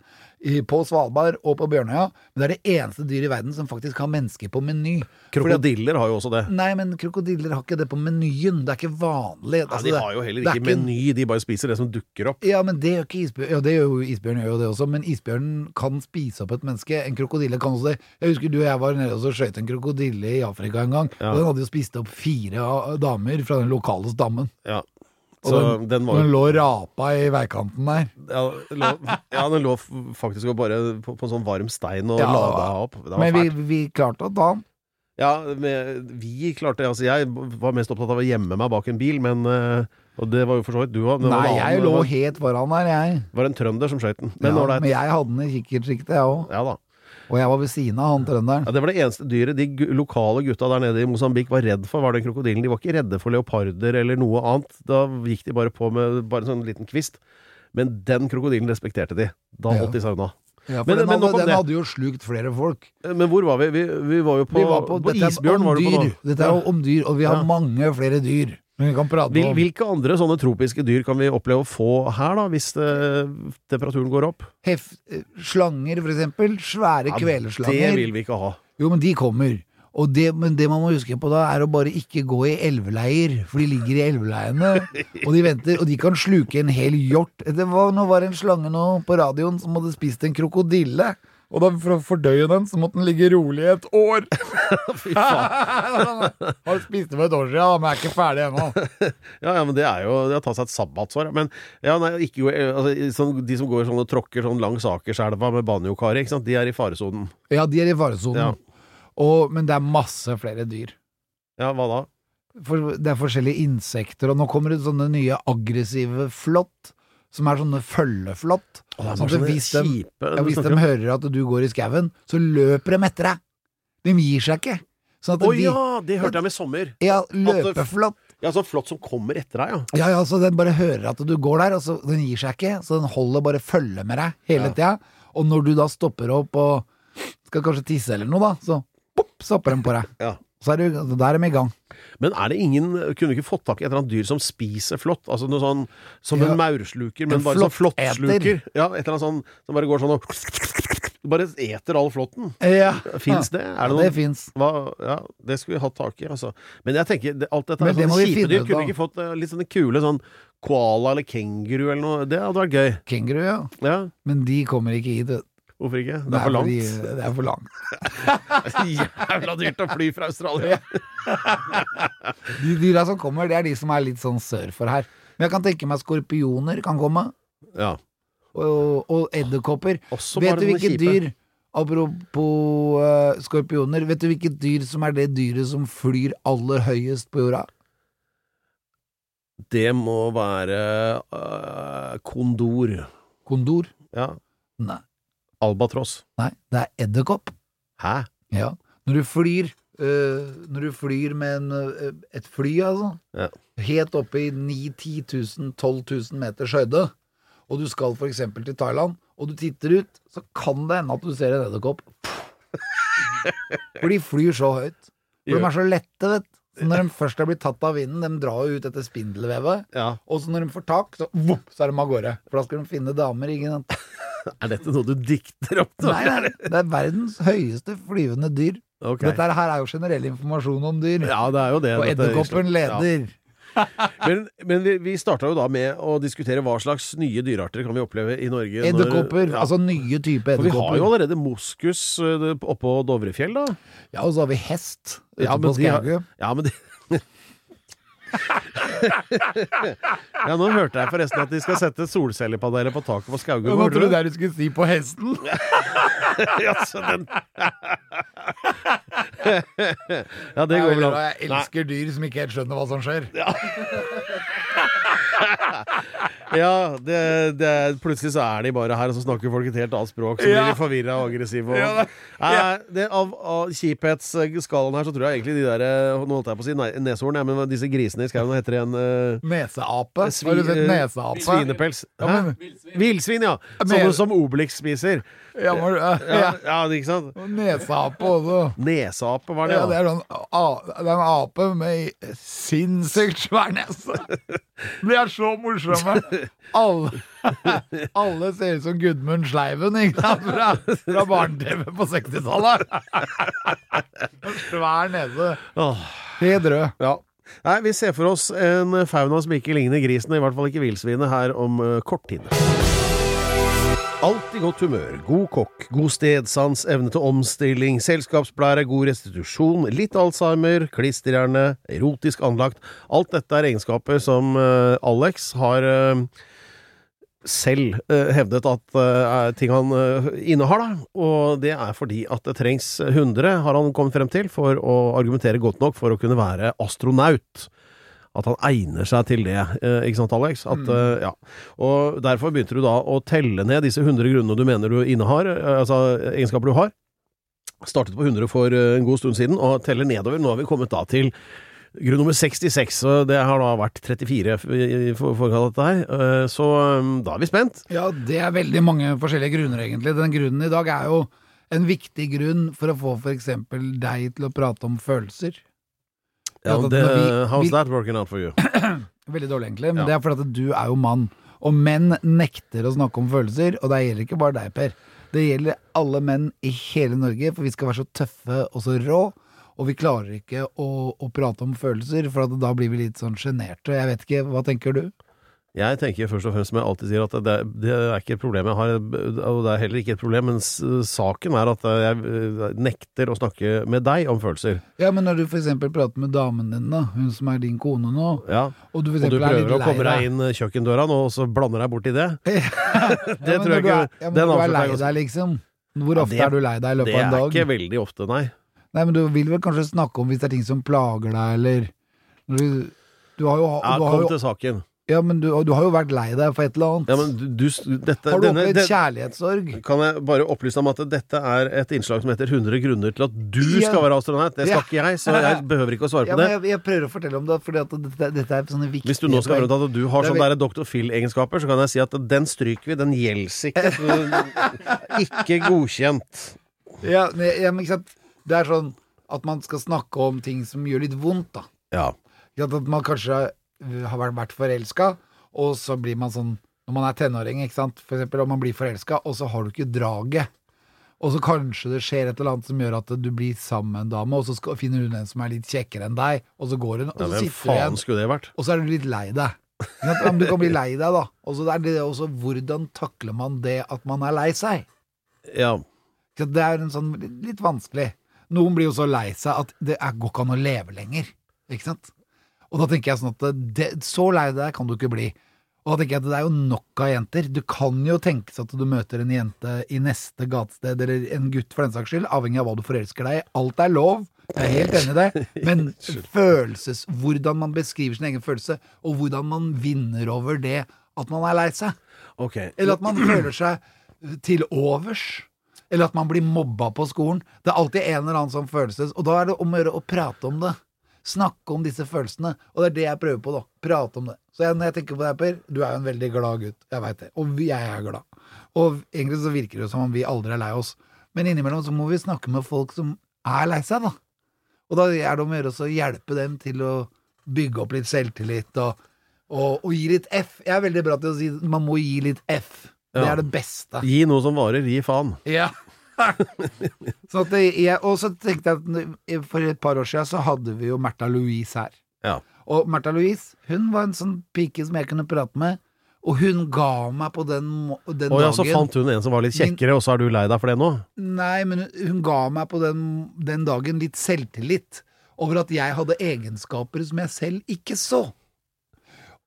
På Svalbard og på Bjørnøya. Men det er det eneste dyret i verden som faktisk har mennesker på meny. Krokodiller har jo også det. Nei, men krokodiller har ikke det på menyen. Det er ikke vanlig. Altså, Nei, de har jo heller er ikke meny, de bare spiser det som dukker opp. ja, men det gjør ikke isbjørn. Ja, det gjør jo isbjørn gjør jo det også, men isbjørnen kan spise opp et menneske. En krokodille kan også det. Jeg husker du og jeg var nede og skøyt en krokodille i Afrika en gang. Ja. Og den hadde jo spist opp fire damer fra den lokale stammen. Ja. Og Så den, den var den lå rapa i veikanten der. ja, lå, ja, den lå faktisk bare på, på en sånn varm stein og Ja, lada opp. Det var Men vi, vi klarte å ta den. Ja, med, vi klarte Altså, jeg var mest opptatt av å gjemme meg bak en bil, men eh, Og det var jo for så vidt du òg. Nei, jeg lå helt foran der, jeg. Det var en trønder som skøyt den. Men ja, men jeg hadde den i kikkertsiktet, jeg òg. Ja da. Og jeg var ved siden av han trønderen. Ja, det var det eneste dyret de lokale gutta der nede i Mosambik var redd for, var den krokodillen. De var ikke redde for leoparder eller noe annet. Da gikk de bare på med bare en sånn liten kvist. Men den krokodillen respekterte de. Da Ja. holdt de seg unna. Ja, for Men- den, hadde, den hadde jo slukt flere folk. Men hvor var vi? Vi, vi var jo på, Vi var på, på dette isbjørn. om Var du på? Dette er om dyr, og vi har Ja. mange flere dyr. Men vi kan prate Hvil, om hvilke andre sånne tropiske dyr kan vi oppleve å få her, da, hvis det, temperaturen går opp? hef, eh, slanger, for eksempel. Svære Ja, kveleslanger. Det vil vi ikke ha. Jo, men de kommer. Og det, men det man må huske på da, er å bare ikke gå i elveleier, for de ligger i elveleiene, og de venter, og de kan sluke en hel hjort. Det var, nå var det en slange nå på radioen som hadde spist en krokodille. Og da for å fordøye den, så måtte den ligge rolig i et år. Fy faen. Har spist det for et år siden, men jeg er ikke ferdig ennå. Ja, ja, men det er jo Det har tatt seg et sabbatsår. Men ja, nei, ikke, altså, sånn, de som går sånn og tråkker sånn langs Akerselva med sant? de er i faresonen. Ja, de er i faresonen. Og- Men det er masse flere dyr. Ja, hva da? For det er forskjellige insekter, og nå kommer det sånne nye aggressive flått, som er sånne følgeflått. Å, er Sånn at hvis de, ja, hvis de hører at du går i skauen, så løper de etter deg. De gir seg ikke. Sånn oh, de, ja, det hørte jeg med sommer. ja, løpeflått. Ja, sånn flott som kommer etter deg, ja. Ja, ja, så den bare hører at du går der, og så den gir seg ikke, så den holder bare følge med deg hele Ja. tida. Og når du da stopper opp og skal kanskje tisse eller noe, da, så pop, stopper den på deg. Ja. Så er du, da er de i gang. Men er det ingen Kunne vi ikke fått tak i et eller annet dyr som spiser flått? Altså noe sånn som Ja. en maursluker, men En bare sånn flåttsluker? Ja, et eller annet sånn som bare går sånn og Bare eter all flåtten. Ja. Fins det? Er det det fins. Ja, det skulle vi hatt tak i, altså. Men jeg tenker, alt dette er det sånne kjipe Kunne vi ikke fått eh, litt sånne kule sånn koala eller kenguru eller noe? Det hadde vært gøy. Kenguru, ja. Ja, Men de kommer ikke hit. vet du. Hvorfor ikke? Det er for langt. fordi- Det er for langt. Jævla dyrt å fly fra Australia. De dyra som kommer, det er de som er litt sånn sør for her. Men jeg kan tenke meg skorpioner kan komme. Ja. Og, og edderkopper. Vet du hvilket dyr Apropos uh, skorpioner, vet du hvilket dyr som er det dyret som flyr aller høyest på jorda? Det må være uh, kondor. Kondor? Ja. Nei. Albatross. Nei, det er edderkopp. Hæ? Ja. Når du flyr øh, Når du flyr med en, øh, et fly, altså, Ja. helt oppe i 9 10 000, 12 000 meters høyde, og du skal for eksempel til Thailand, og du titter ut, så kan det hende at du ser en edderkopp. For de flyr så høyt. For de er så lette, vet du. Så Når de først er blitt tatt av vinden, de drar jo ut etter spindelvevet, Ja. og så når de får tak, så, vopp, så er de av gårde. For da skal de finne damer, ikke sant. Er dette noe du dikter opp? Nei, nei, det er verdens høyeste flyvende dyr. Okay. Dette her er jo generell informasjon om dyr. Ja, det er jo det. Og edderkoppen leder. Ja. Men, men vi, vi starta jo da med å diskutere hva slags nye dyrearter kan vi oppleve i Norge. Edderkopper. Ja. Altså nye typer For vi har jo allerede moskus øh, oppå Dovrefjell, da. Ja, og så har vi hest ute Ja, på Skaugum. Ja, men de Ja, nå hørte jeg forresten at de skal sette solcellepaneler på taket på Skaugum. Hva trodde du jeg du skulle si på hesten. ja, så den Ja, det går an. Jeg elsker dyr som ikke helt skjønner hva som skjer. Ja, det, det, plutselig så er de bare her, og så snakker folk et helt annet språk. Så blir Ja. de forvirra og aggressive. Og, Ja, ja. Eh, det, av, av kjiphetsskalaen her så tror jeg egentlig de der eh, Nå holdt jeg på å si neshorn, ja, men disse grisene i skauen, hva heter det igjen? eh, Neseape. svi- Har du sett eh, neseape? Svinepels. Villsvin, ja! Sånne som Obelix spiser. Ja, men, ja. Ja, ja, ikke sant? Neseape også. Neseape, var det, Ja, det er sånn a- Det er en ape med sinnssykt svær nese. De er så morsomme. Alle, alle ser ut som Gudmund Sleiven ikke sant? fra, fra barne-TV på 60-tallet. Svær nese. Helt rød. ja. Nei, vi ser for oss en fauna som ikke ligner grisen, i hvert fall ikke villsvinet, her om eh, kort tid. Alltid godt humør, god kokk, god stedsans, evne til omstilling, selskapsblære, god restitusjon, litt Alzheimer, klisterhjerne, erotisk anlagt. Alt dette er egenskaper som uh, Alex har uh, selv uh, hevdet at er ting han eh, innehar, da. Og det er fordi at det trengs hundre, har han kommet frem til, for å argumentere godt nok for å kunne være astronaut. At han egner seg til det, eh, ikke sant, Alex? At, eh, ja. Og derfor begynte du da å telle ned disse 100 grunnene du mener du innehar, eh, altså egenskaper du har. Startet på 100 for en god stund siden, og teller nedover. Nå har vi kommet da til grunn nummer 66, og det har da vært 34 i forhold forkant av dette her. Så eh, da er vi spent. Ja, det er veldig mange forskjellige grunner, egentlig. Den grunnen i dag er jo en viktig grunn for å få f.eks. deg til å prate om følelser. Ja, det, how's that working out for you? Veldig dårlig, egentlig. Men Ja. det er fordi at du er jo mann. Og menn nekter å snakke om følelser, og det gjelder ikke bare deg, Per. Det gjelder alle menn i hele Norge, for vi skal være så tøffe og så rå. og vi klarer ikke å, å prate om følelser, for at da blir vi litt sånn sjenerte. Jeg vet ikke, hva tenker du? Jeg tenker først og fremst, som jeg alltid sier, at det, det er ikke et problem jeg har, og det er heller ikke et problem, men saken er at jeg eh, nekter å snakke med deg om følelser. Ja, men når du eksempel prater med damen din, da, hun som er din kone nå, Ja. og du for Og du er prøver å komme deg inn kjøkkendøra nå, og så blander deg borti det. det Det tror jeg ikke Ja, men Den du er lei deg, liksom. Hvor Ja, ofte det- er du lei deg i løpet av en dag? Det er ikke veldig ofte, nei. Nei, men du vil vel kanskje snakke om hvis det er ting som plager deg, eller du, du har jo, Ja, Kom har jo til saken. Ja, men du, du har jo vært lei deg for et eller annet. Ja, men du, du dette, har du denne, opplevd kjærlighetssorg? Kan jeg bare opplyse om at dette er et innslag som heter 100 grunner til at du Ja. skal være astronaut. Det skal Ja. ikke jeg, så jeg behøver ikke å svare på det. jeg, jeg prøver å fortelle om det, for dette, dette er sånne viktige Hvis du nå skal høre at du har sånne der Dr. Phil-egenskaper, så kan jeg si at den stryker vi. Den gjelder ikke. Ikke godkjent. Ja, men, ikke sant Det er sånn at man skal snakke om ting som gjør litt vondt, da. Ja. At man kanskje har vært, forelska, og så blir man sånn Når man er tenåring, ikke sant, for eksempel, og man blir forelska, og så har du ikke draget. Og så kanskje det skjer et eller annet som gjør at du blir sammen med en dame, og så skal, finner hun en som er litt kjekkere enn deg, og så går hun, og så sitter du igjen, og så er du litt lei deg. Men Du kan bli lei deg, da. Og så er det også hvordan takler man det at man er lei seg? Ja. Så Det er en sånn litt, vanskelig. Noen blir jo så lei seg at det går ikke an å leve lenger. Ikke sant? Og da tenker jeg sånn at det, så lei deg kan du ikke bli. Og da tenker jeg at det er jo nok av jenter. Du kan jo tenke at du møter en jente i neste gatested, eller en gutt for den saks skyld, avhengig av hva du forelsker deg i. Alt er lov. Jeg er helt enig i det. Men følelses, hvordan man beskriver sin egen følelse, og hvordan man vinner over det at man er lei seg. Okay. Eller at man føler seg til overs. Eller at man blir mobba på skolen. Det er alltid en eller annen sånn følelse, og da er det om å gjøre å prate om det. Snakke om disse følelsene. Og det er det jeg prøver på, da. Prate om det. Så jeg, når jeg tenker på deg, Per, du er jo en veldig glad gutt. Jeg veit det. Og jeg er glad. Og egentlig så virker det jo som om vi aldri er lei oss. Men innimellom så må vi snakke med folk som er lei seg, da. Og da er det om å gjøre å hjelpe dem til å bygge opp litt selvtillit og, og, og gi litt F. Jeg er veldig bra til å si man må gi litt F. Det Ja. er det beste. Gi noe som varer, gi faen. Ja. det, jeg, og så tenkte jeg at for et par år siden så hadde vi jo Märtha Louise her. Ja. Og Märtha Louise, hun var en sånn pike som jeg kunne prate med, og hun ga meg på den, den Og ja, så fant hun en som var litt kjekkere, og så er du lei deg for det nå? Nei, men hun- hun ga meg på den, den dagen litt selvtillit over at jeg hadde egenskaper som jeg selv ikke så.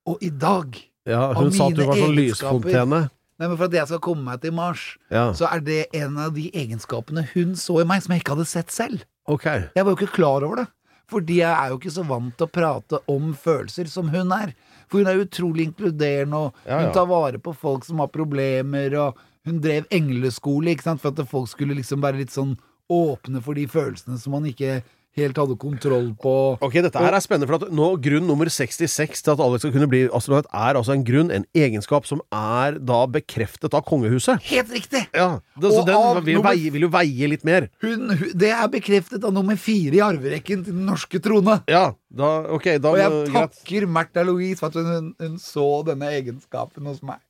Og i dag Ja, Av hun sa at du var sånn lysfontene. Nei, men For at jeg skal komme meg til Mars, Ja. så er det en av de egenskapene hun så i meg, som jeg ikke hadde sett selv. Okay. Jeg var jo ikke klar over det. Fordi jeg er jo ikke så vant til å prate om følelser som hun er. For hun er utrolig inkluderende, og Ja, hun tar vare på folk som har problemer, og hun drev engleskole, ikke sant, for at folk skulle liksom være litt sånn åpne for de følelsene som man ikke helt hadde kontroll på. Ok, dette her er spennende, for at nå grunn nummer 66 til at Alex skal kunne bli astronaut, er altså en grunn, en egenskap, som er da bekreftet av kongehuset. Helt riktig! Ja, det, så den av vil, nummer- veie, vil jo veie litt mer. Hun, hun, det er bekreftet av nummer fire i arverekken til den norske trone. Ja, da, ok, da Og jeg takker Märtha Louise for at hun, hun så denne egenskapen hos meg.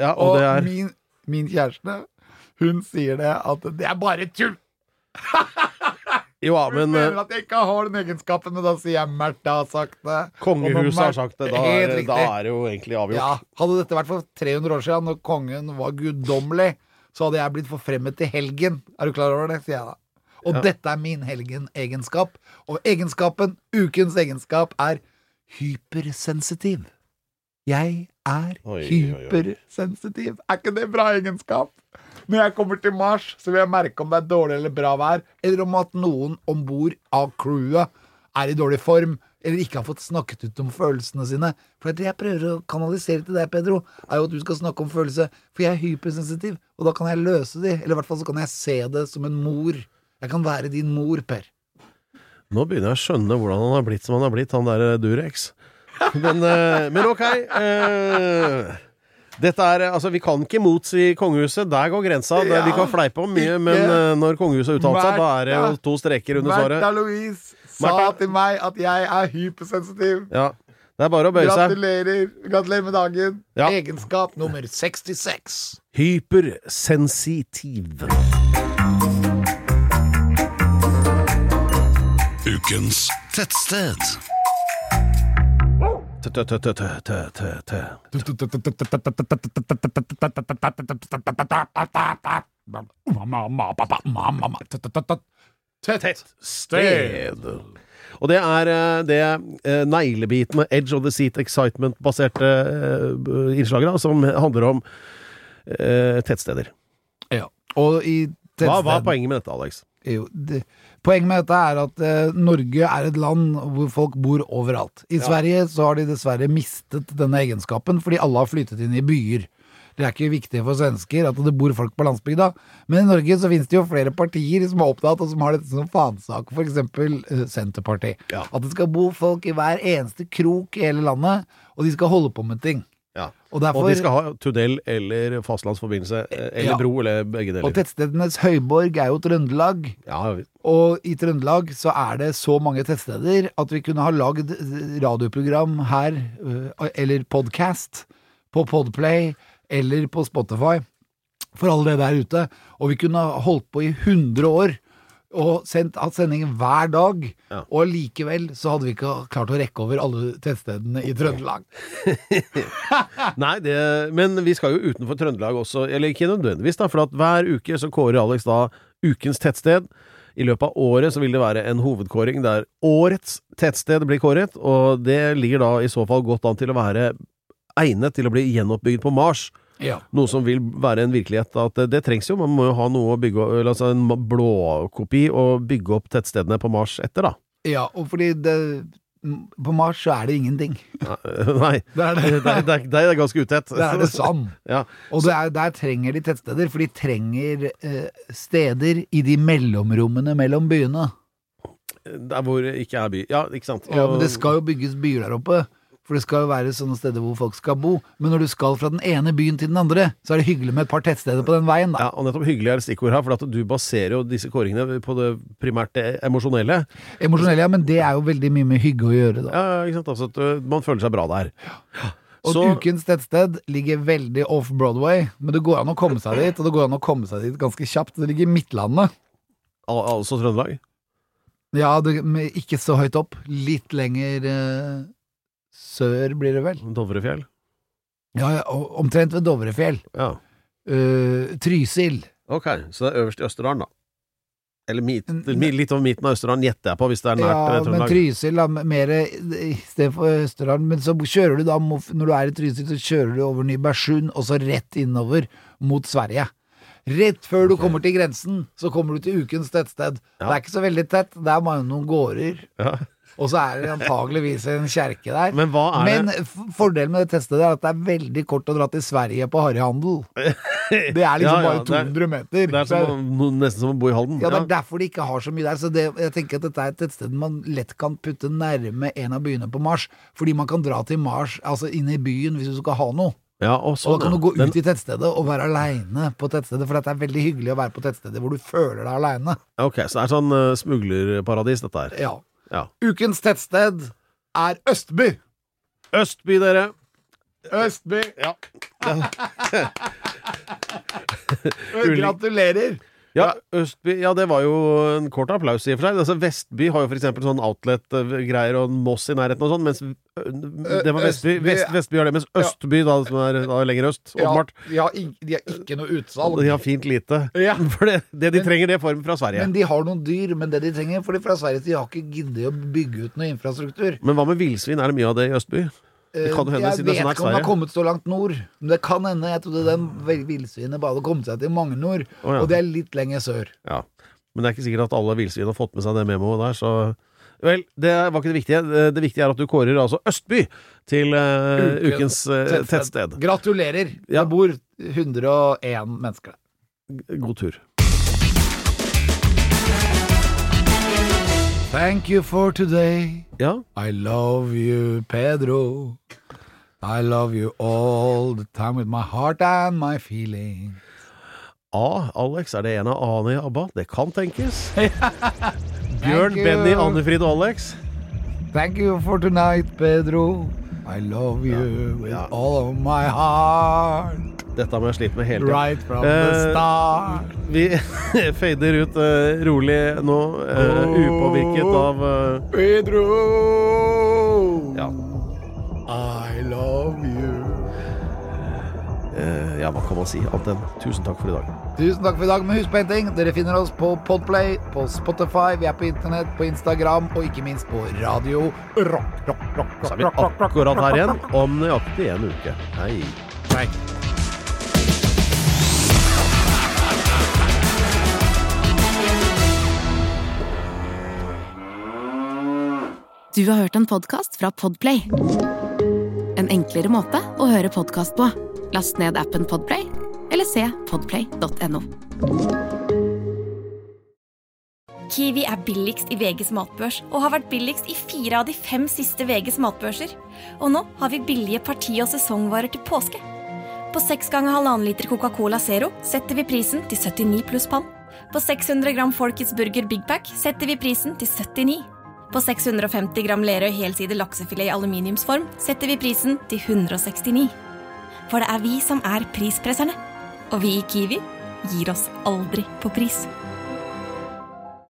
Ja, og, Og det er min, min kjæreste, hun sier det at det er bare tull. Jo, ja, men, du mener eh, at jeg ikke har den egenskapen, men da sier jeg Märtha har sagt det. kongehuset har sagt det. Da er, da er det jo egentlig avgjort. Ja, Hadde dette vært for 300 år siden, når kongen var guddommelig, så hadde jeg blitt forfremmet til helgen. Er du klar over det, sier jeg da. Og Ja. dette er min helgenegenskap. Og egenskapen, ukens egenskap, er hypersensitiv. Jeg er hypersensitiv. Er ikke det bra egenskap? Når jeg kommer til Mars, så vil jeg merke om det er dårlig eller bra vær, eller om at noen om bord av crewet er i dårlig form, eller ikke har fått snakket ut om følelsene sine. For det jeg prøver å kanalisere til deg, Pedro, er jo at du skal snakke om følelse, for jeg er hypersensitiv, og da kan jeg løse de, eller i hvert fall så kan jeg se det som en mor. Jeg kan være din mor, Per. Nå begynner jeg å skjønne hvordan han har blitt som han har blitt, han der Durex. Men, eh, men ok. eh, dette er, altså Vi kan ikke motsi kongehuset. Der går grensa. Det, vi kan fleipe om mye, men eh, når kongehuset har uttalt seg, da er det jo to streker under Märtha svaret. Louise sa Martha. til meg at jeg er hypersensitiv. Ja, Det er bare å bøye seg. Gratulerer. Gratulerer med dagen. Ja. Egenskap nummer 66. Hypersensitiv. Ukens tettsted. Tettsted. Og det er eh, det eh, neglebitende Edge of the Seat Excitement-baserte eh, innslaget som handler om tettsteder. Ja. Og i Hva, hva er poenget med dette, Alex? Jo, det, poenget med dette er at eh, Norge er et land hvor folk bor overalt. I Sverige så har de dessverre mistet denne egenskapen fordi alle har flyttet inn i byer. Det er ikke viktig for svensker at det bor folk på landsbygda, men i Norge så finnes det jo flere partier som er opptatt og som har dette som fanesak, for eksempel eh, Senterpartiet. Ja. At det skal bo folk i hver eneste krok i hele landet, og de skal holde på med ting. Ja. Og Og de skal ha tunnel eller fastlandsforbindelse, eh, eller Ja. bro, eller begge deler. Og tettstedenes høyborg er jo Trøndelag. Ja, Og i Trøndelag så er det så mange tettsteder at vi kunne ha lagd radioprogram her, øh, eller podcast, på Podplay eller på Spotify, for alle det der ute. Og vi kunne ha holdt på i 100 år og sendt, hatt sending hver dag. Ja. Og likevel så hadde vi ikke klart å rekke over alle tettstedene i Trøndelag. Nei, det, men vi skal jo utenfor Trøndelag også, eller ikke nødvendigvis, da, for at hver uke så kårer Alex da ukens tettsted. I løpet av året så vil det være en hovedkåring der årets tettsted blir kåret, og det ligger da i så fall godt an til å være egnet til å bli gjenoppbygd på Mars. Ja. Noe som vil være en virkelighet. At det, det trengs jo, man må jo ha noe å bygge altså en blåkopi og bygge opp tettstedene på Mars etter, da. ja, og fordi det På Mars så er det ingenting. Nei, Det er det det. er, det det er ganske utett. Det er det sand. Ja. Og det er, der trenger de tettsteder, for de trenger eh, steder i de mellomrommene mellom byene. Der hvor det ikke er by. Ja, ikke sant. Ja, men det skal jo bygges byer der oppe. For det skal jo være sånne steder hvor folk skal bo. Men når du skal fra den ene byen til den andre, så er det hyggelig med et par tettsteder på den veien, da. Ja, og nettopp hyggelig er et stikkord her, for at du baserer jo disse kåringene på det primært det emosjonelle. Emosjonelle, ja, men det er jo veldig mye med hygge å gjøre, da. Ja, ikke sant. Altså at uh, man føler seg bra der. Og Så- ukens tettsted ligger veldig off Broadway, men det går an å komme seg dit, og det går an å komme seg dit ganske kjapt. Det ligger i Midtlandet. Al altså Trøndelag. Ja, det, ikke så høyt opp. Litt lenger eh, sør, blir det vel. Dovrefjell. Ja, ja, omtrent ved Dovrefjell. Ja. Uh, Trysil. Ok, så det er øverst i Østerdalen, da. Eller mit, litt over midten av Østerdalen, gjetter jeg på, hvis det er nært Ja, eh, men Trysil da, mer istedenfor Østerdalen. Men så kjører du da, når du er i Trysil, så kjører du over Nybergsund, og så rett innover mot Sverige. Rett før du kommer til grensen, så kommer du til ukens tettsted. Det er ikke så veldig tett, det er bare noen gårder. Ja. Og så er det antageligvis en kjerke der. Men hva er Men det Men fordelen med det tettstedet er at det er veldig kort å dra til Sverige på harryhandel. Det er liksom Ja, ja, bare det er- 200 meter. Det er som, nesten som å bo i Halden. Ja, det er derfor de ikke har så mye der. Så det, jeg tenker at dette er et tettsted man lett kan putte nærme en av byene på Mars. Fordi man kan dra til Mars, altså inn i byen, hvis du skal ha noe. Ja, og Og sånn, da kan du gå Den- ut i tettstedet og være aleine på tettstedet. For det er veldig hyggelig å være på tettstedet hvor du føler deg aleine. Ok, så det er sånn uh, smuglerparadis, dette her. Ja. Ja. Ukens tettsted er Østby. Østby, dere. Østby. Ja. Gratulerer. Ja, Østby, ja, det var jo en kort applaus i og for seg. Altså, Vestby har jo eksempel sånn outlet-greier og Moss i nærheten og sånn, mens det var Vestby. Østby- Vest, Vestby har det, mens Østby, da, som er da lenger øst, Ja, åpenbart, de, har, de har ikke noe utsalg. de har fint lite. Ja. For det, det de trenger, det får form fra Sverige. Men de har noen dyr, men det de trenger For de fra Sverige de har ikke giddet å bygge ut noe infrastruktur. Men hva med villsvin? Er det mye av det i Østby? Det kan hende, jeg vet ikke om den har kommet så langt nord. Men det kan hende. Jeg trodde den villsvinet bare hadde kommet seg til Magnor, oh, ja. og det er litt lenger sør. Ja. Men det er ikke sikkert at alle villsvin har fått med seg det memoet der, så Vel, det var ikke det viktige. Det- Det viktige er at du kårer altså Østby til eh, ukens uh, tettsted. Gratulerer. Ja. Det bor 101 mennesker der. God tur. Thank you for today. Ja. I love you, Pedro. I love you all the time with my heart and my feeling. A. Alex, er det en av A-ene i ABBA? Det kan tenkes. Bjørn. Benny, Annefrid og Alex. Thank you for tonight, Pedro. I love you with Ja. all of my heart. Dette må jeg slite med hele tiden. Right from the start. Vi fader ut uh, rolig nå, eh, upåvirket av eh, Pedro, ja, I love you. ja, hva kan man si annet enn tusen takk for i dag. Tusen takk for i dag, med husk på en ting. Dere finner oss på Podplay, på Spotify, vi er på internett, på Instagram og ikke minst på radio rock, rock, rock, Så rock, er vi akkurat her igjen om nøyaktig en uke. Hei. Hei. Du har hørt en podkast fra Podplay. En enklere måte å høre podkast på. Last ned appen Podplay, eller se podplay.no. Kiwi er billigst i VGs matbørs og har vært billigst i fire av de fem siste VGs matbørser. Og nå har vi billige parti- og sesongvarer til påske. På seks ganger halvannen liter Coca-Cola Zero setter vi prisen til 79 pluss pann. På 600 gram Folkets Burger Big Pack setter vi prisen til 79. På 650 gram Lerøy helside laksefilet i aluminiumsform setter vi prisen til 169. For det er vi som er prispresserne. Og vi i Kiwi gir oss aldri på pris.